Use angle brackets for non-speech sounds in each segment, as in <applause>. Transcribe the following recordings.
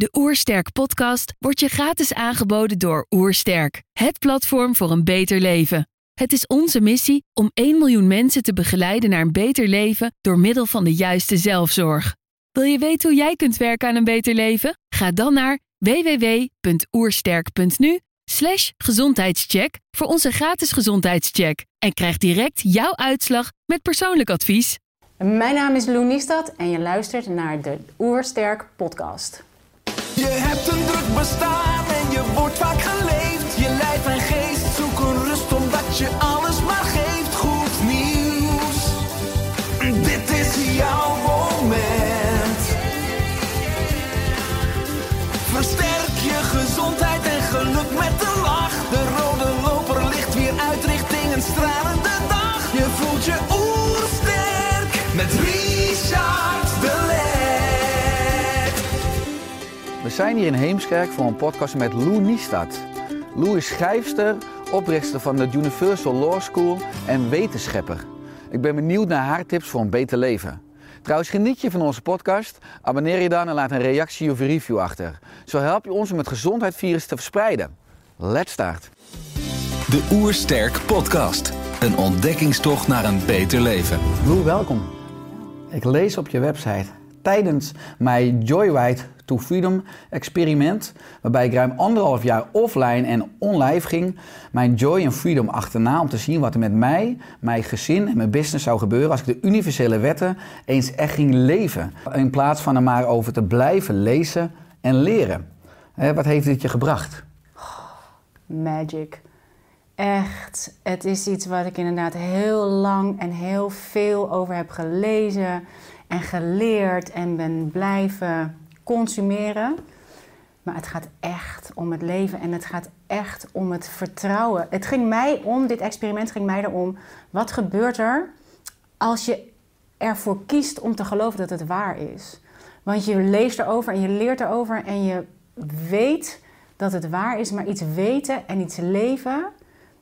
De Oersterk podcast wordt je gratis aangeboden door Oersterk, het platform voor een beter leven. Het is onze missie om 1 miljoen mensen te begeleiden naar een beter leven door middel van de juiste zelfzorg. Wil je weten hoe jij kunt werken aan een beter leven? Ga dan naar www.oersterk.nu gezondheidscheck voor onze gratis gezondheidscheck en krijg direct jouw uitslag met persoonlijk advies. Mijn naam is Lou Niestad en je luistert naar de Oersterk podcast. Je hebt een druk bestaan en je wordt vaak geleefd. Je lijf en geest zoeken rust omdat je alles maar geeft. Goed nieuws, dit is jouw We zijn hier in Heemskerk voor een podcast met Lou Niestad. Lou is schrijfster, oprichter van de Universal Law School en wetenschapper. Ik ben benieuwd naar haar tips voor een beter leven. Trouwens, geniet je van onze podcast? Abonneer je dan en laat een reactie of een review achter. Zo help je ons om het gezondheidsvirus te verspreiden. Let's start. De Oersterk Podcast. Een ontdekkingstocht naar een beter leven. Lou, welkom. Ik lees op je website tijdens mijn Joyride to Freedom experiment, waarbij ik ruim anderhalf jaar offline en online ging, mijn joy en freedom achterna om te zien wat er met mij, mijn gezin en mijn business zou gebeuren als ik de universele wetten eens echt ging leven. In plaats van er maar over te blijven lezen en leren. Hè, Wat heeft dit je gebracht? Magic. Echt, het is iets wat ik inderdaad heel lang en heel veel over heb gelezen en geleerd en ben blijven consumeren. Maar het gaat echt om het leven en het gaat echt om het vertrouwen. Het ging mij om, dit experiment ging mij erom, wat gebeurt er als je ervoor kiest om te geloven dat het waar is? Want je leest erover en je leert erover en je weet dat het waar is, maar iets weten en iets leven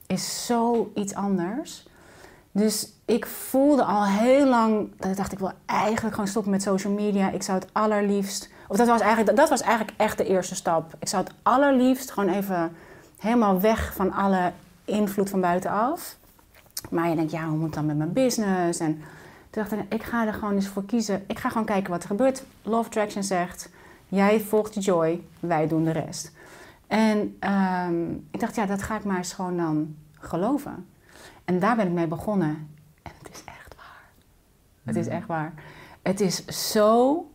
is zo iets anders. Dus ik voelde al heel lang dat dacht, ik wil eigenlijk gewoon stoppen met social media. Ik zou het allerliefst, of dat was eigenlijk, dat was eigenlijk echt de eerste stap. Ik zou het allerliefst gewoon even helemaal weg van alle invloed van buitenaf. Maar je denkt, ja, hoe moet het dan met mijn business? En toen dacht ik, ik ga er gewoon eens voor kiezen. Ik ga gewoon kijken wat er gebeurt. Law of Attraction zegt, jij volgt je joy, wij doen de rest. En ehm, ik dacht, ja, dat ga ik maar eens gewoon dan geloven. En daar ben ik mee begonnen. En het is echt waar. Het is echt waar. Het is zo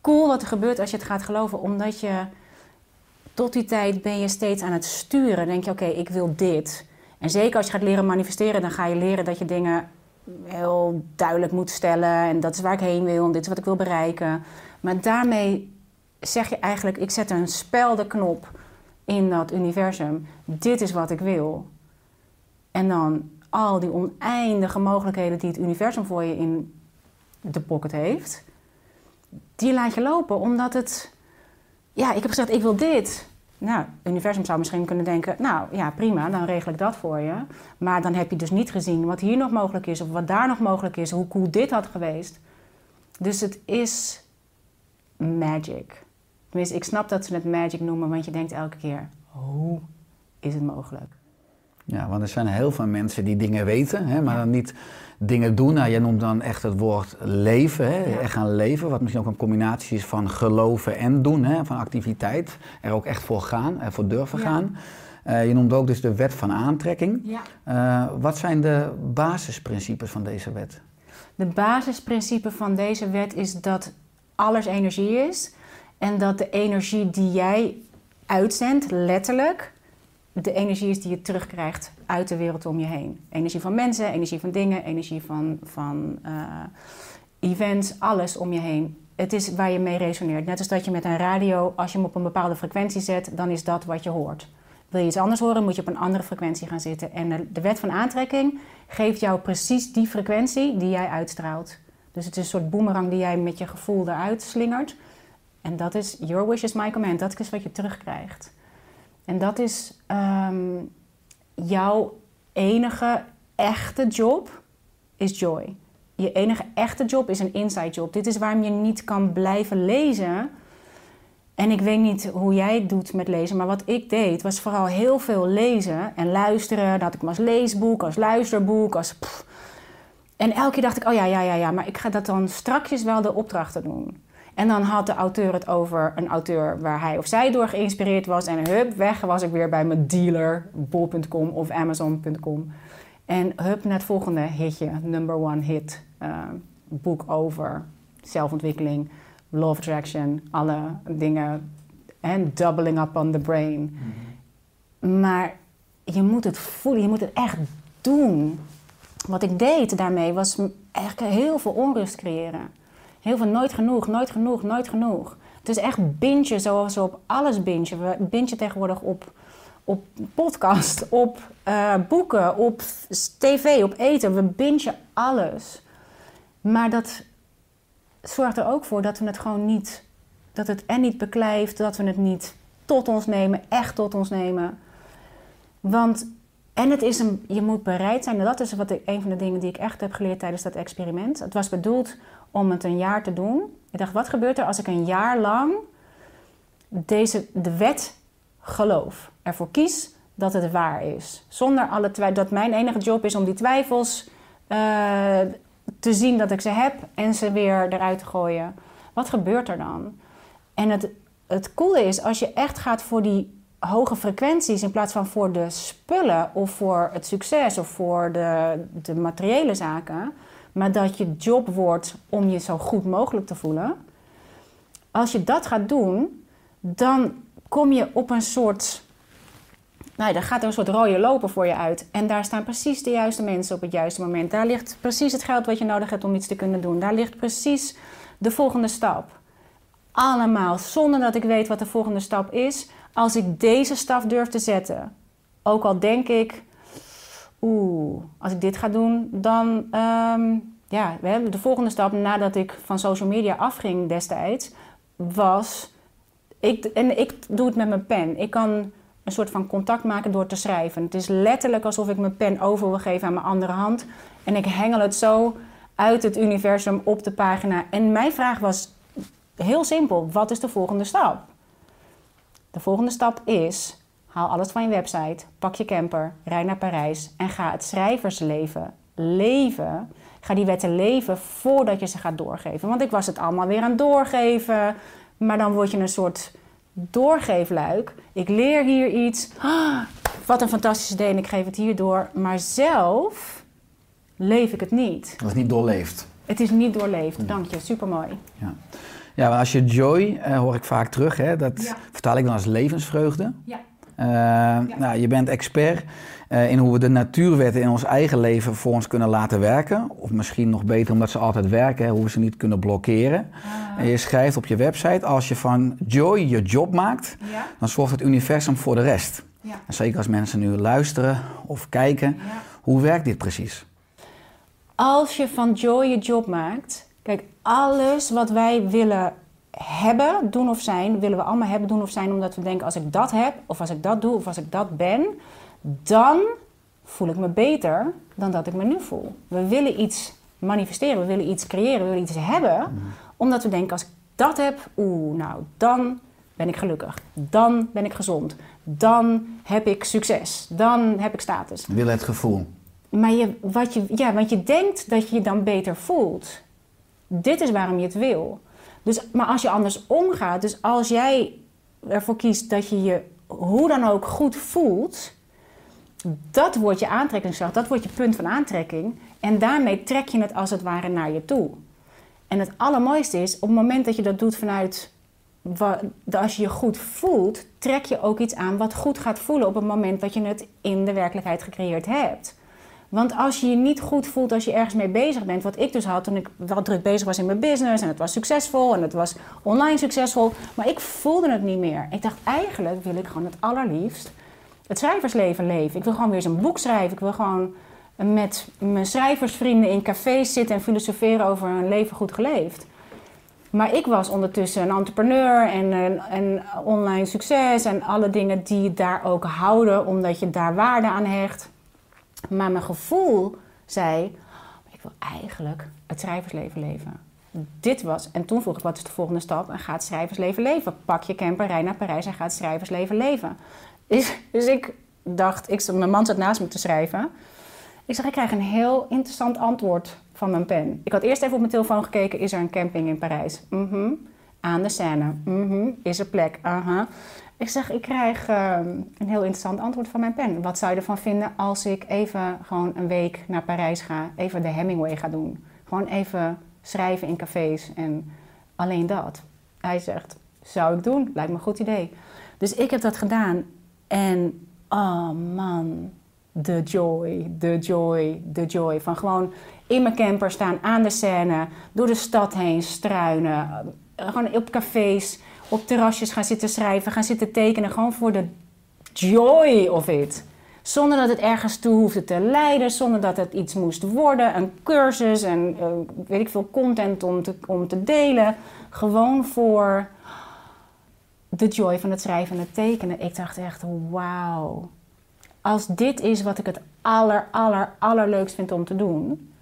cool wat er gebeurt als je het gaat geloven. Omdat je tot die tijd ben je steeds aan het sturen. Denk je, oké, ik wil dit. En zeker als je gaat leren manifesteren, dan ga je leren dat je dingen heel duidelijk moet stellen. En dat is waar ik heen wil en dit is wat ik wil bereiken. Maar daarmee zeg je eigenlijk, ik zet een speldenknop in dat universum. Dit is wat ik wil. En dan al die oneindige mogelijkheden die het universum voor je in de pocket heeft, die laat je lopen omdat het. Ja, ik heb gezegd, ik wil dit. Nou, het universum zou misschien kunnen denken, nou ja, prima, dan regel ik dat voor je. Maar dan heb je dus niet gezien wat hier nog mogelijk is, of wat daar nog mogelijk is, hoe cool dit had geweest. Dus het is magic. Tenminste, ik snap dat ze het magic noemen, want je denkt elke keer, hoe is het mogelijk? Ja, want er zijn heel veel mensen die dingen weten, hè, maar dan niet dingen doen. Nou, jij noemt dan echt het woord leven, hè, Ja. echt gaan leven. Wat misschien ook een combinatie is van geloven en doen, hè, van activiteit. Er ook echt voor gaan, ervoor durven Ja. gaan. Eh, je noemt ook dus de wet van aantrekking. Ja. Eh, wat zijn de basisprincipes van deze wet? De basisprincipe van deze wet is dat alles energie is. En dat de energie die jij uitzendt, letterlijk, de energie is die je terugkrijgt uit de wereld om je heen. Energie van mensen, energie van dingen, energie van, van eh, events, alles om je heen. Het is waar je mee resoneert. Net als dat je met een radio, als je hem op een bepaalde frequentie zet, dan is dat wat je hoort. Wil je iets anders horen, moet je op een andere frequentie gaan zitten. En de- wet van aantrekking geeft jou precies die frequentie die jij uitstraalt. Dus het is een soort boemerang die jij met je gevoel eruit slingert. En dat is your wish is my command. Dat is wat je terugkrijgt. En dat is ehm, jouw enige echte job is joy. Je enige echte job is een inside job. Dit is waarom je niet kan blijven lezen En ik weet niet hoe jij het doet met lezen, maar wat ik deed was vooral heel veel lezen en luisteren. Dat had ik hem als leesboek, als luisterboek, als. En elke keer dacht ik, oh ja, ja, ja, ja, maar ik ga dat dan strakjes wel de opdrachten doen. En dan had de auteur het over een auteur waar hij of zij door geïnspireerd was. En hup, weg was ik weer bij mijn dealer, bol.com of amazon.com. En hup, naar het volgende hitje, number one hit. eh, boek over zelfontwikkeling, law of attraction, alle dingen. En doubling up on the brain. Maar je moet het voelen, je moet het echt doen. Wat ik deed daarmee was eigenlijk heel veel onrust creëren. Heel veel nooit genoeg, nooit genoeg, nooit genoeg. Het is echt bingen zoals we op alles bingen. We bingen tegenwoordig op, op podcast, <laughs> op eh, boeken, op tv, op eten. We bingen alles. Maar dat zorgt er ook voor dat we het gewoon niet... Dat het en niet beklijft, dat we het niet tot ons nemen, echt tot ons nemen. Want, en het is een, je moet bereid zijn, en dat is wat ik, een van de dingen die ik echt heb geleerd tijdens dat experiment. Het was bedoeld om het een jaar te doen. Ik dacht, wat gebeurt er als ik een jaar lang deze, de wet geloof? Ervoor kies dat het waar is. Zonder alle twijfels, dat mijn enige job is om die twijfels eh, te zien dat ik ze heb en ze weer eruit te gooien. Wat gebeurt er dan? En het, het coole is, als je echt gaat voor die hoge frequenties in plaats van voor de spullen of voor het succes of voor de, de materiële zaken, maar dat je job wordt om je zo goed mogelijk te voelen. Als je dat gaat doen, dan kom je op een soort. Nou, daar gaat er een soort rode loper voor je uit. En daar staan precies de juiste mensen op het juiste moment. Daar ligt precies het geld wat je nodig hebt om iets te kunnen doen. Daar ligt precies de volgende stap. Allemaal zonder dat ik weet wat de volgende stap is. Als ik deze stap durf te zetten. Ook al denk ik, oeh, als ik dit ga doen, dan. ehm, ja, de volgende stap nadat ik van social media afging destijds, was. Ik, en ik doe het met mijn pen. Ik kan een soort van contact maken door te schrijven. Het is letterlijk alsof ik mijn pen over wil geven aan mijn andere hand. En ik hengel het zo uit het universum op de pagina. En mijn vraag was heel simpel: wat is de volgende stap? De volgende stap is: haal alles van je website, pak je camper, rijd naar Parijs en ga het schrijversleven leven. Ga die wetten leven voordat je ze gaat doorgeven. Want ik was het allemaal weer aan het doorgeven. Maar dan word je een soort doorgeefluik. Ik leer hier iets. Ah, wat een fantastisch idee en ik geef het hier door. Maar zelf leef ik het niet. Dat is niet doorleefd. Het is niet doorleefd. Dank je, supermooi. Ja, ja maar als je joy, eh, hoor ik vaak terug, hè, dat Ja. vertaal ik dan als levensvreugde. Ja. Eh, nou, je bent expert eh, in hoe we de natuurwetten in ons eigen leven voor ons kunnen laten werken. Of misschien nog beter omdat ze altijd werken, hè, hoe we ze niet kunnen blokkeren. En je schrijft op je website, als je van joy je job maakt, Ja. dan zorgt het universum voor de rest. Ja. En zeker als mensen nu luisteren of kijken, hoe werkt dit precies? Als je van joy je job maakt. Kijk, alles wat wij willen hebben, doen of zijn, willen we allemaal hebben, doen of zijn, omdat we denken: als ik dat heb, of als ik dat doe, of als ik dat ben, dan voel ik me beter dan dat ik me nu voel. We willen iets manifesteren, we willen iets creëren, we willen iets hebben, omdat we denken: als ik dat heb, oeh, nou, dan ben ik gelukkig. Dan ben ik gezond. Dan heb ik succes. Dan heb ik status. We willen het gevoel. Maar je, wat je, ja, want je denkt dat je je dan beter voelt. Dit is waarom je het wil. Dus, maar als je anders omgaat, dus als jij ervoor kiest dat je je hoe dan ook goed voelt, dat wordt je aantrekkingskracht, dat wordt je punt van aantrekking. En daarmee trek je het als het ware naar je toe. En het allermooiste is, op het moment dat je dat doet vanuit, als je je goed voelt, trek je ook iets aan wat goed gaat voelen op het moment dat je het in de werkelijkheid gecreëerd hebt. Want als je je niet goed voelt als je ergens mee bezig bent, wat ik dus had toen ik wel druk bezig was in mijn business en het was succesvol en het was online succesvol, maar ik voelde het niet meer. Ik dacht eigenlijk wil ik gewoon het allerliefst het schrijversleven leven. Ik wil gewoon weer eens een boek schrijven. Ik wil gewoon met mijn schrijversvrienden in cafés zitten en filosoferen over een leven goed geleefd. Maar ik was ondertussen een entrepreneur en, en, online succes en alle dingen die daar ook houden, omdat je daar waarde aan hecht. Maar mijn gevoel zei, ik wil eigenlijk het schrijversleven leven. dit was. En toen vroeg ik, wat is de volgende stap? En gaat schrijversleven leven. Pak je camper, rij naar Parijs en gaat schrijversleven leven. Dus, dus ik dacht, ik, mijn man zat naast me te schrijven. Ik zeg, ik krijg een heel interessant antwoord van mijn pen. Ik had eerst even op mijn telefoon gekeken, is er een camping in Parijs? Mhm. Aan de Seine. Mhm. Is er plek? Aha. Ik zeg, ik krijg ehm, een heel interessant antwoord van mijn pen. Wat zou je ervan vinden als ik even gewoon een week naar Parijs ga, even de Hemingway ga doen? Gewoon even schrijven in cafés en alleen dat. Hij zegt, zou ik doen, lijkt me een goed idee. Dus ik heb dat gedaan en oh man, de joy, de joy, de joy. Van gewoon in mijn camper staan aan de scène, door de stad heen struinen. Gewoon op cafés, op terrasjes gaan zitten schrijven, gaan zitten tekenen. Gewoon voor de joy of it. Zonder dat het ergens toe hoefde te leiden, zonder dat het iets moest worden. Een cursus en uh, weet ik veel content om te, om te delen. Gewoon voor de joy van het schrijven en het tekenen. Ik dacht echt, wauw. Als dit is wat ik het aller, aller, allerleukst vind om te doen...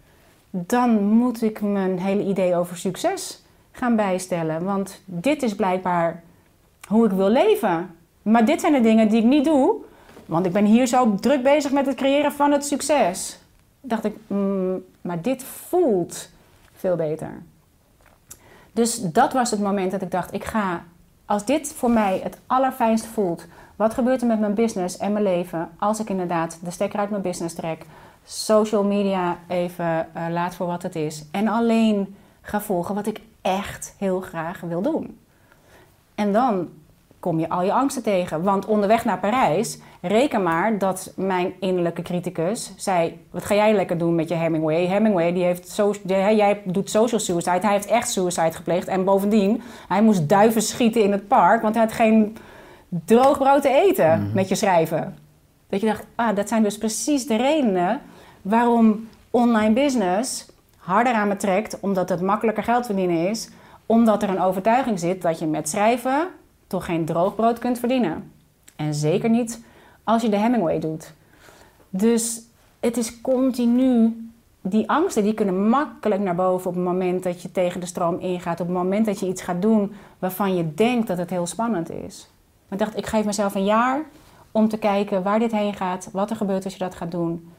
dan moet ik mijn hele idee over succes gaan bijstellen. Want dit is blijkbaar hoe ik wil leven. Maar dit zijn de dingen die ik niet doe want ik ben hier zo druk bezig met het creëren van het succes. Dacht ik, mm, maar dit voelt veel beter. Dus dat was het moment dat ik dacht, ik ga, als dit voor mij het allerfijnst voelt, wat gebeurt er met mijn business en mijn leven als ik inderdaad de stekker uit mijn business trek, social media even uh, laat voor wat het is en alleen ga volgen wat ik echt heel graag wil doen. En dan kom je al je angsten tegen. Want onderweg naar Parijs, reken maar dat mijn innerlijke criticus zei: Wat ga jij lekker doen met je Hemingway? Hemingway, die heeft so jij doet social suicide. Hij heeft echt suicide gepleegd. En bovendien, hij moest duiven schieten in het park, want hij had geen droog brood te eten mhm. met je schrijven. Dat je dacht: Ah, dat zijn dus precies de redenen waarom online business harder aan me trekt, omdat het makkelijker geld verdienen is omdat er een overtuiging zit dat je met schrijven toch geen droogbrood kunt verdienen. En zeker niet als je de Hemingway doet. Dus het is continu. Die angsten die kunnen makkelijk naar boven op het moment dat je tegen de stroom ingaat. Op het moment dat je iets gaat doen waarvan je denkt dat het heel spannend is. Maar ik dacht, ik geef mezelf een jaar om te kijken waar dit heen gaat. Wat er gebeurt als je dat gaat doen.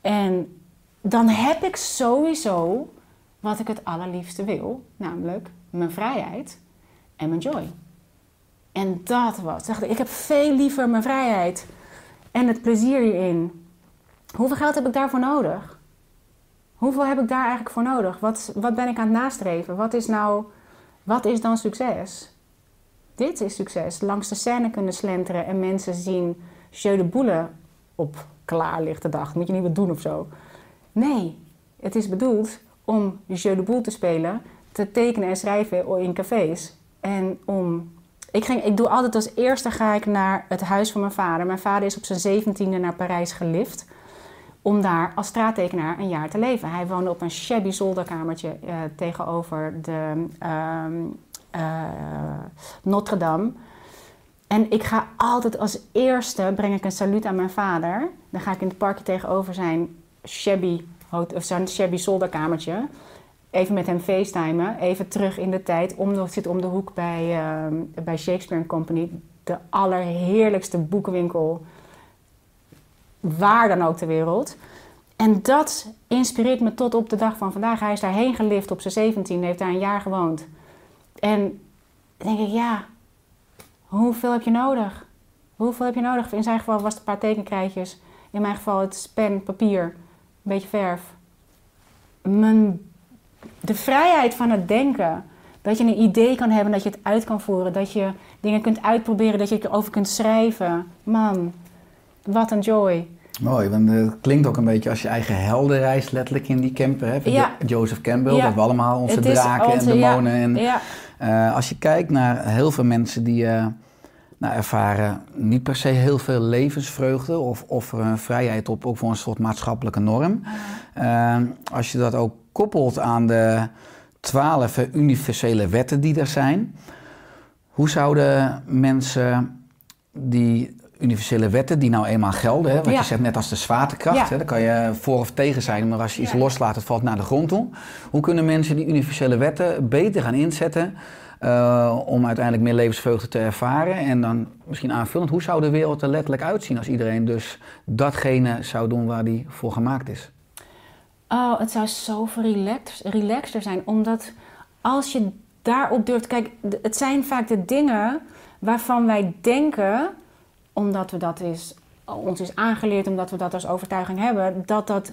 En dan heb ik sowieso wat ik het allerliefste wil. Namelijk mijn vrijheid en mijn joy. En dat was. Ik heb veel liever mijn vrijheid en het plezier hierin. Hoeveel geld heb ik daarvoor nodig? Hoeveel heb ik daar eigenlijk voor nodig? Wat, wat ben ik aan het nastreven? Wat is nou, wat is dan succes? Dit is succes. Langs de scène kunnen slenteren en mensen zien jeu de boule op klaarlichte dag. Moet je niet wat doen of zo. Nee, het is bedoeld om jeu de boule te spelen, te tekenen en schrijven in cafés. En om ik, ging, ik doe altijd als eerste ga ik naar het huis van mijn vader. Mijn vader is op zijn zeventiende naar Parijs gelift. Om daar als straattekenaar een jaar te leven. Hij woonde op een shabby zolderkamertje uh, tegenover de uh, Notre Dame. En ik ga altijd als eerste breng ik een saluut aan mijn vader. Dan ga ik in het parkje tegenover zijn shabby, zijn shabby zolderkamertje even met hem facetimen. Even terug in de tijd. Om, zit om de hoek bij, uh, bij Shakespeare Company. De allerheerlijkste boekenwinkel. Waar dan ook ter wereld. En dat inspireert me tot op de dag van vandaag. Hij is daarheen gelift op zijn 17, heeft daar een jaar gewoond. En dan denk ik, ja, hoeveel heb je nodig? Hoeveel heb je nodig? In zijn geval was het een paar tekenkrijtjes. In mijn geval het pen, papier, beetje verf. Mijn de vrijheid van het denken. Dat je een idee kan hebben, dat je het uit kan voeren. Dat je dingen kunt uitproberen, dat je erover kunt schrijven. Man, wat een joy. Mooi, want het klinkt ook een beetje als je eigen heldenreis letterlijk in die camper. Hè? Ja. Joseph Campbell, ja. we hebben allemaal onze draken en demonen. En, ja. Uh, als je kijkt naar heel veel mensen die uh, nou, ervaren niet per se heel veel levensvreugde of offeren vrijheid op ook voor een soort maatschappelijke norm. Uh, als je dat ook koppelt aan de twaalf universele wetten die er zijn, hoe zouden mensen die universele wetten die nou eenmaal gelden. Hè? Wat Ja. je zegt net als de zwaartekracht. Ja. Hè? Daar kan je voor of tegen zijn, maar als je iets Ja. loslaat, het valt naar de grond toe. Hoe kunnen mensen die universele wetten beter gaan inzetten eh, om uiteindelijk meer levensvreugde te ervaren? En dan misschien aanvullend, hoe zou de wereld er letterlijk uitzien als iedereen dus datgene zou doen waar die voor gemaakt is? Oh, het zou zoveel relax, relaxter zijn. Omdat als je daarop durft... Kijk, het zijn vaak de dingen waarvan wij denken... omdat we dat is, ons is aangeleerd, omdat we dat als overtuiging hebben... dat dat...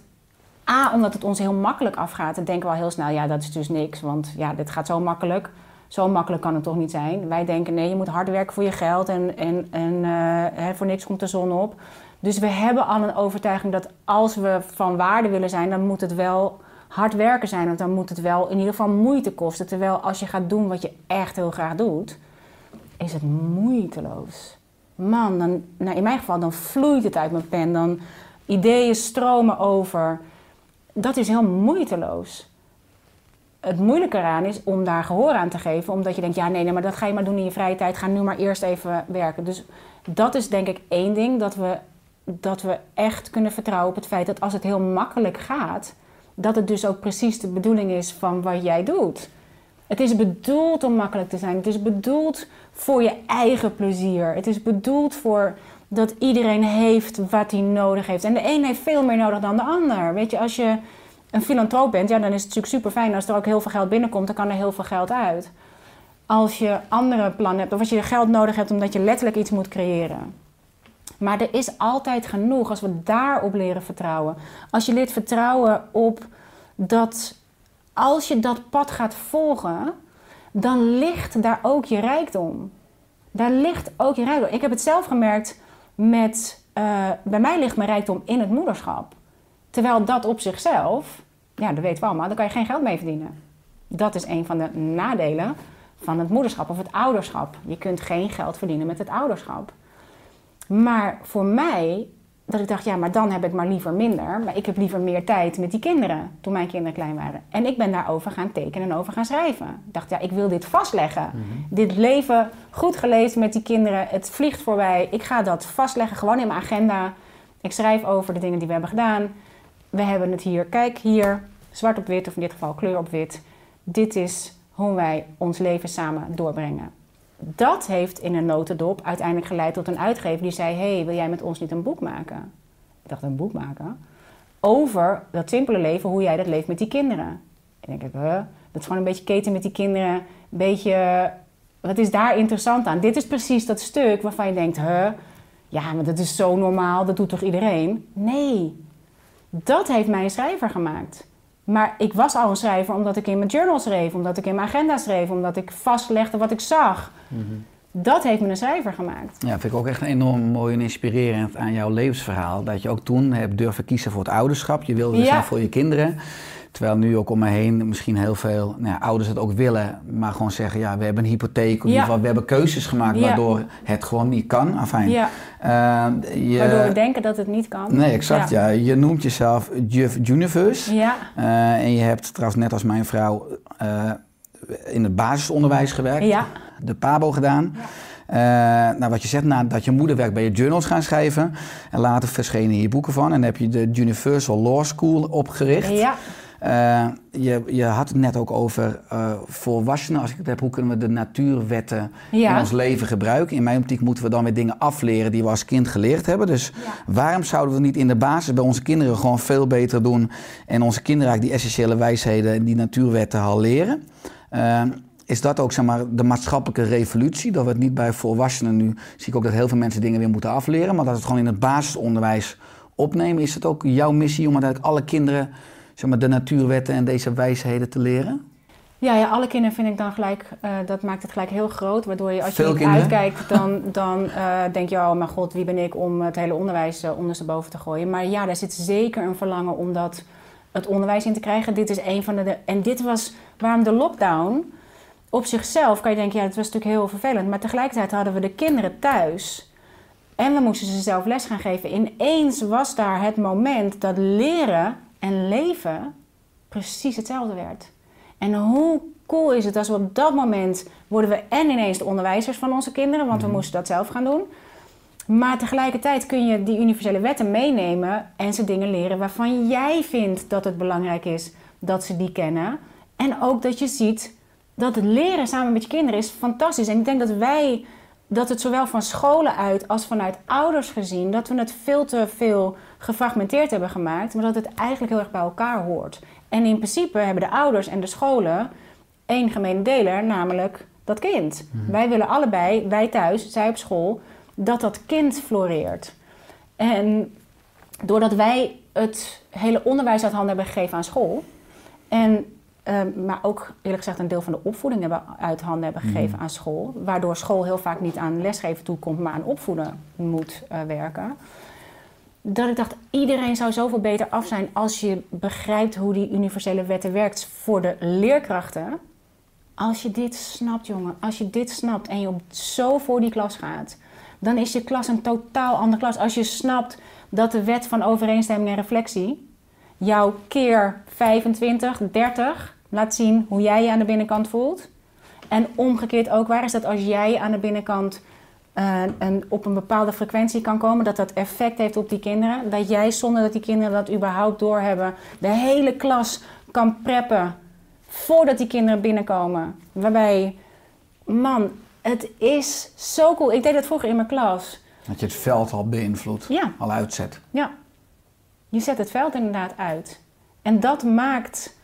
A, omdat het ons heel makkelijk afgaat. Dan denken we al heel snel, ja, dat is dus niks. Want ja, dit gaat zo makkelijk. Zo makkelijk kan het toch niet zijn. Wij denken, nee, je moet hard werken voor je geld... en, en, en eh, voor niks komt de zon op. Dus we hebben al een overtuiging dat als we van waarde willen zijn, dan moet het wel hard werken zijn. Want dan moet het wel in ieder geval moeite kosten. Terwijl als je gaat doen wat je echt heel graag doet, is het moeiteloos. Man, dan, nou in mijn geval, dan vloeit het uit mijn pen. Dan ideeën stromen over. Dat is heel moeiteloos. Het moeilijke eraan is om daar gehoor aan te geven. Omdat je denkt, ja nee, nee, maar dat ga je maar doen in je vrije tijd. Ga nu maar eerst even werken. Dus dat is denk ik één ding. Dat we, dat we echt kunnen vertrouwen op het feit dat als het heel makkelijk gaat... dat het dus ook precies de bedoeling is van wat jij doet. Het is bedoeld om makkelijk te zijn. Het is bedoeld voor je eigen plezier. Het is bedoeld voor dat iedereen heeft wat hij nodig heeft. En de een heeft veel meer nodig dan de ander. Weet je, als je een filantroop bent, ja, dan is het natuurlijk super fijn als er ook heel veel geld binnenkomt, dan kan er heel veel geld uit. Als je andere plannen hebt, of als je geld nodig hebt omdat je letterlijk iets moet creëren. Maar er is altijd genoeg als we daarop leren vertrouwen. Als je leert vertrouwen op dat als je dat pad gaat volgen, dan ligt daar ook je rijkdom. Daar ligt ook je rijkdom. Ik heb het zelf gemerkt met, eh, bij mij ligt mijn rijkdom in het moederschap. Terwijl dat op zichzelf, ja, dat weten we allemaal, daar kan je geen geld mee verdienen. Dat is een van de nadelen van het moederschap of het ouderschap. Je kunt geen geld verdienen met het ouderschap. Maar voor mij, dat ik dacht, ja, maar dan heb ik maar liever minder. Maar ik heb liever meer tijd met die kinderen, toen mijn kinderen klein waren. En ik ben daarover gaan tekenen en over gaan schrijven. Ik dacht, ja, ik wil dit vastleggen. Dit leven goed geleefd met die kinderen, het vliegt voorbij. Ik ga dat vastleggen, gewoon in mijn agenda. Ik schrijf over de dingen die we hebben gedaan. We hebben het hier, kijk hier, zwart op wit, of in dit geval kleur op wit. Dit is hoe wij ons leven samen doorbrengen. Dat heeft in een notendop uiteindelijk geleid tot een uitgever die zei: hey, wil jij met ons niet een boek maken? Ik dacht, een boek maken? Over dat simpele leven, hoe jij dat leeft met die kinderen. En denk ik, huh? dat is gewoon een beetje keten met die kinderen. Een beetje, wat is daar interessant aan? Dit is precies dat stuk waarvan je denkt, huh? Ja, maar dat is zo normaal, dat doet toch iedereen? Nee, dat heeft mij een schrijver gemaakt. Maar ik was al een schrijver omdat ik in mijn journal schreef, omdat ik in mijn agenda schreef, omdat ik vastlegde wat ik zag. Dat heeft me een schrijver gemaakt. Ja, vind ik ook echt enorm mooi en inspirerend aan jouw levensverhaal. Dat je ook toen hebt durven kiezen voor het ouderschap. Je wilde dus Ja. voor je kinderen. Terwijl nu ook om me heen misschien heel veel nou ja, ouders het ook willen. Maar gewoon zeggen, ja, we hebben een hypotheek. Of in Ja. ieder geval, we hebben keuzes gemaakt waardoor het gewoon niet kan. Afijn. Ja, Eh, je, waardoor we denken dat het niet kan. Nee, exact. Ja. Je noemt jezelf Juf Universe. Ja, Eh, en je hebt trouwens net als mijn vrouw eh, in het basisonderwijs gewerkt. ja, De PABO gedaan. Eh, nou, wat je zegt, nadat je moeder werkt, ben je journals gaan schrijven. En later verschenen hier boeken van. En dan heb je de Universal Law School opgericht. ja, Eh, je, je had het net ook over eh, volwassenen. Als ik het heb, hoe kunnen we de natuurwetten in ons leven gebruiken? In mijn optiek moeten we dan weer dingen afleren die we als kind geleerd hebben. Dus Ja. waarom zouden we niet in de basis bij onze kinderen gewoon veel beter doen... en onze kinderen eigenlijk die essentiële wijsheden en die natuurwetten al leren? Eh, is dat ook zeg maar, de maatschappelijke revolutie? Dat we het niet bij volwassenen nu... zie ik ook dat heel veel mensen dingen weer moeten afleren... maar dat het gewoon in het basisonderwijs opnemen. Is het ook jouw missie om uiteindelijk alle kinderen... Zeg maar, de natuurwetten en deze wijsheden te leren? Ja, ja, alle kinderen vind ik dan gelijk, eh, dat maakt het gelijk heel groot. Waardoor je als je Veel niet kinderen? uitkijkt, dan, dan eh, denk je, oh mijn god, wie ben ik om het hele onderwijs uh, ondersteboven te gooien. Maar ja, daar zit zeker een verlangen om dat, het onderwijs in te krijgen. Dit is een van de, en dit was waarom de lockdown op zichzelf, kan je denken, ja, het was natuurlijk heel vervelend. Maar tegelijkertijd hadden we de kinderen thuis. En we moesten ze zelf les gaan geven. Ineens was daar het moment dat leren en leven precies hetzelfde werd. En hoe cool is het als we op dat moment worden we en ineens de onderwijzers van onze kinderen, want we moesten dat zelf gaan doen. Maar tegelijkertijd kun je die universele wetten meenemen en ze dingen leren waarvan jij vindt dat het belangrijk is dat ze die kennen. En ook dat je ziet dat het leren samen met je kinderen is fantastisch. En ik denk dat wij, dat het zowel van scholen uit als vanuit ouders gezien, dat we het veel te veel gefragmenteerd hebben gemaakt, maar dat het eigenlijk heel erg bij elkaar hoort. En in principe hebben de ouders en de scholen één gemene deler, namelijk dat kind. Wij willen allebei, wij thuis, zij op school, dat dat kind floreert. En doordat wij het hele onderwijs uit handen hebben gegeven aan school, en, eh, maar ook eerlijk gezegd een deel van de opvoeding hebben uit handen hebben gegeven aan school, waardoor school heel vaak niet aan lesgeven toekomt, maar aan opvoeden moet eh, werken. Dat ik dacht, iedereen zou zoveel beter af zijn als je begrijpt hoe die universele wetten werkt voor de leerkrachten. Als je dit snapt, jongen, als je dit snapt en je op zo voor die klas gaat, dan is je klas een totaal andere klas. Als je snapt dat de wet van overeenstemming en reflectie jou keer 25, 30 laat zien hoe jij je aan de binnenkant voelt. En omgekeerd ook, waar is dat als jij aan de binnenkant eh, een, op een bepaalde frequentie kan komen, dat dat effect heeft op die kinderen. Dat jij zonder dat die kinderen dat überhaupt doorhebben, de hele klas kan preppen voordat die kinderen binnenkomen. Waarbij, man, het is zo cool. Ik deed dat vroeger in mijn klas. Dat je het veld al beïnvloedt, Ja. al uitzet. Ja, je zet het veld inderdaad uit. En dat maakt.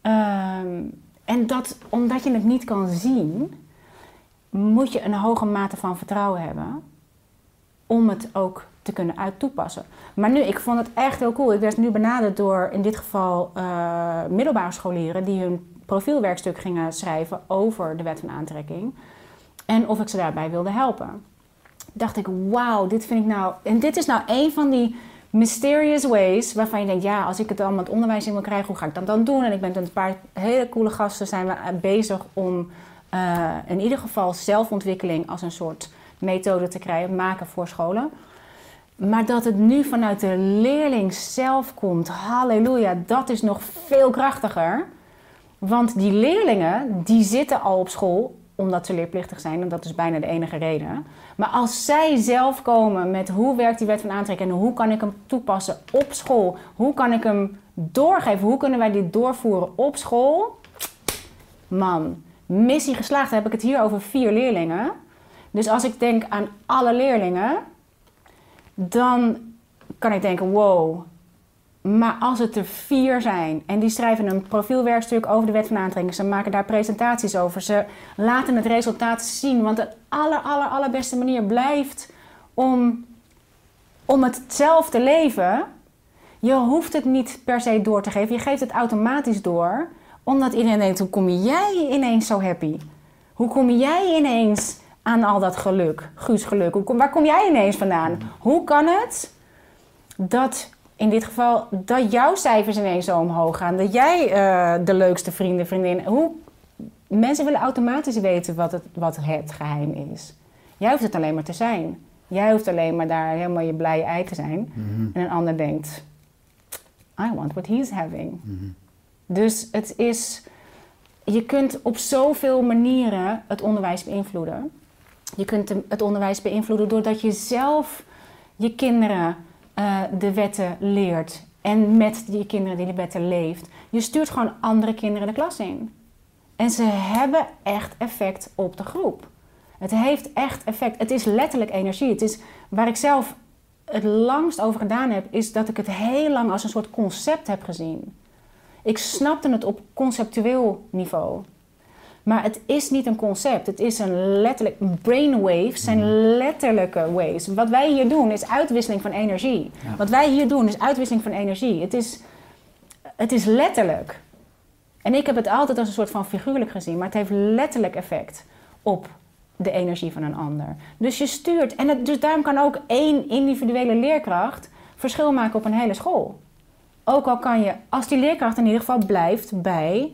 ehm, en dat, omdat je het niet kan zien, moet je een hoge mate van vertrouwen hebben om het ook te kunnen uit toepassen. Maar nu, ik vond het echt heel cool. Ik werd nu benaderd door in dit geval eh, middelbare scholieren die hun profielwerkstuk gingen schrijven over de wet van aantrekking. En of ik ze daarbij wilde helpen. Dacht ik, wauw, dit vind ik nou. En dit is nou een van die mysterious ways waarvan je denkt, ja, als ik het allemaal het onderwijs in wil krijgen, hoe ga ik dat dan doen? En ik ben met een paar hele coole gasten zijn we bezig om eh, in ieder geval zelfontwikkeling als een soort methode te krijgen, maken voor scholen. Maar dat het nu vanuit de leerling zelf komt, halleluja, dat is nog veel krachtiger. Want die leerlingen, die zitten al op school omdat ze leerplichtig zijn. En dat is bijna de enige reden. Maar als zij zelf komen met hoe werkt die wet van aantrekking... en hoe kan ik hem toepassen op school? Hoe kan ik hem doorgeven? Hoe kunnen wij dit doorvoeren op school? Man, missie geslaagd. Dan heb ik het hier over vier leerlingen. Dus als ik denk aan alle leerlingen... dan kan ik denken, wow... Maar als het er vier zijn en die schrijven een profielwerkstuk over de wet van aantrekking, ze maken daar presentaties over, ze laten het resultaat zien. Want de aller, aller, allerbeste manier blijft om, om het zelf te leven. Je hoeft het niet per se door te geven, je geeft het automatisch door, omdat iedereen denkt: hoe kom jij ineens zo happy? Hoe kom jij ineens aan al dat geluk, Guus geluk? Hoe kom, waar kom jij ineens vandaan? Hoe kan het dat in dit geval dat jouw cijfers ineens zo omhoog gaan. Dat jij eh, de leukste vrienden, vriendin. Hoe, mensen willen automatisch weten wat het, wat het geheim is. Jij hoeft het alleen maar te zijn. Jij hoeft alleen maar daar helemaal je blije ei te zijn. En een ander denkt, I want what he's having. Dus het is, je kunt op zoveel manieren het onderwijs beïnvloeden. Je kunt het onderwijs beïnvloeden doordat je zelf je kinderen eh, de wetten leert. En met die kinderen die de wetten leeft. Je stuurt gewoon andere kinderen de klas in. En ze hebben echt effect op de groep. Het heeft echt effect. Het is letterlijk energie. Het is waar ik zelf het langst over gedaan heb, is dat ik het heel lang als een soort concept heb gezien. Ik snapte het op conceptueel niveau. Maar het is niet een concept. Het is een letterlijk... Brainwaves zijn letterlijke waves. Wat wij hier doen is uitwisseling van energie. Ja. Wat wij hier doen is uitwisseling van energie. Het is, het is letterlijk. En ik heb het altijd als een soort van figuurlijk gezien. Maar het heeft letterlijk effect op de energie van een ander. Dus je stuurt... En het, dus daarom kan ook één individuele leerkracht... verschil maken op een hele school. Ook al kan je, als die leerkracht in ieder geval blijft bij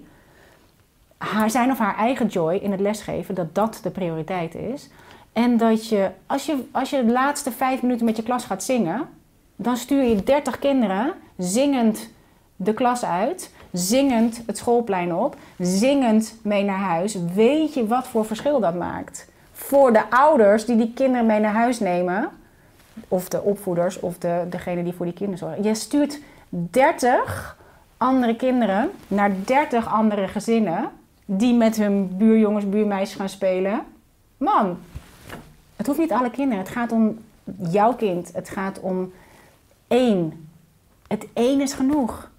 haar zijn of haar eigen joy in het lesgeven, dat dat de prioriteit is. En dat je als, je, als je de laatste vijf minuten met je klas gaat zingen, dan stuur je 30 kinderen zingend de klas uit, zingend het schoolplein op, zingend mee naar huis. Weet je wat voor verschil dat maakt? Voor de ouders die die kinderen mee naar huis nemen of de opvoeders of de, degene die voor die kinderen zorgen. Je stuurt 30 andere kinderen naar 30 andere gezinnen die met hun buurjongens, buurmeisjes gaan spelen. Man, het hoeft niet alle kinderen. Het gaat om jouw kind. Het gaat om één. Het één is genoeg.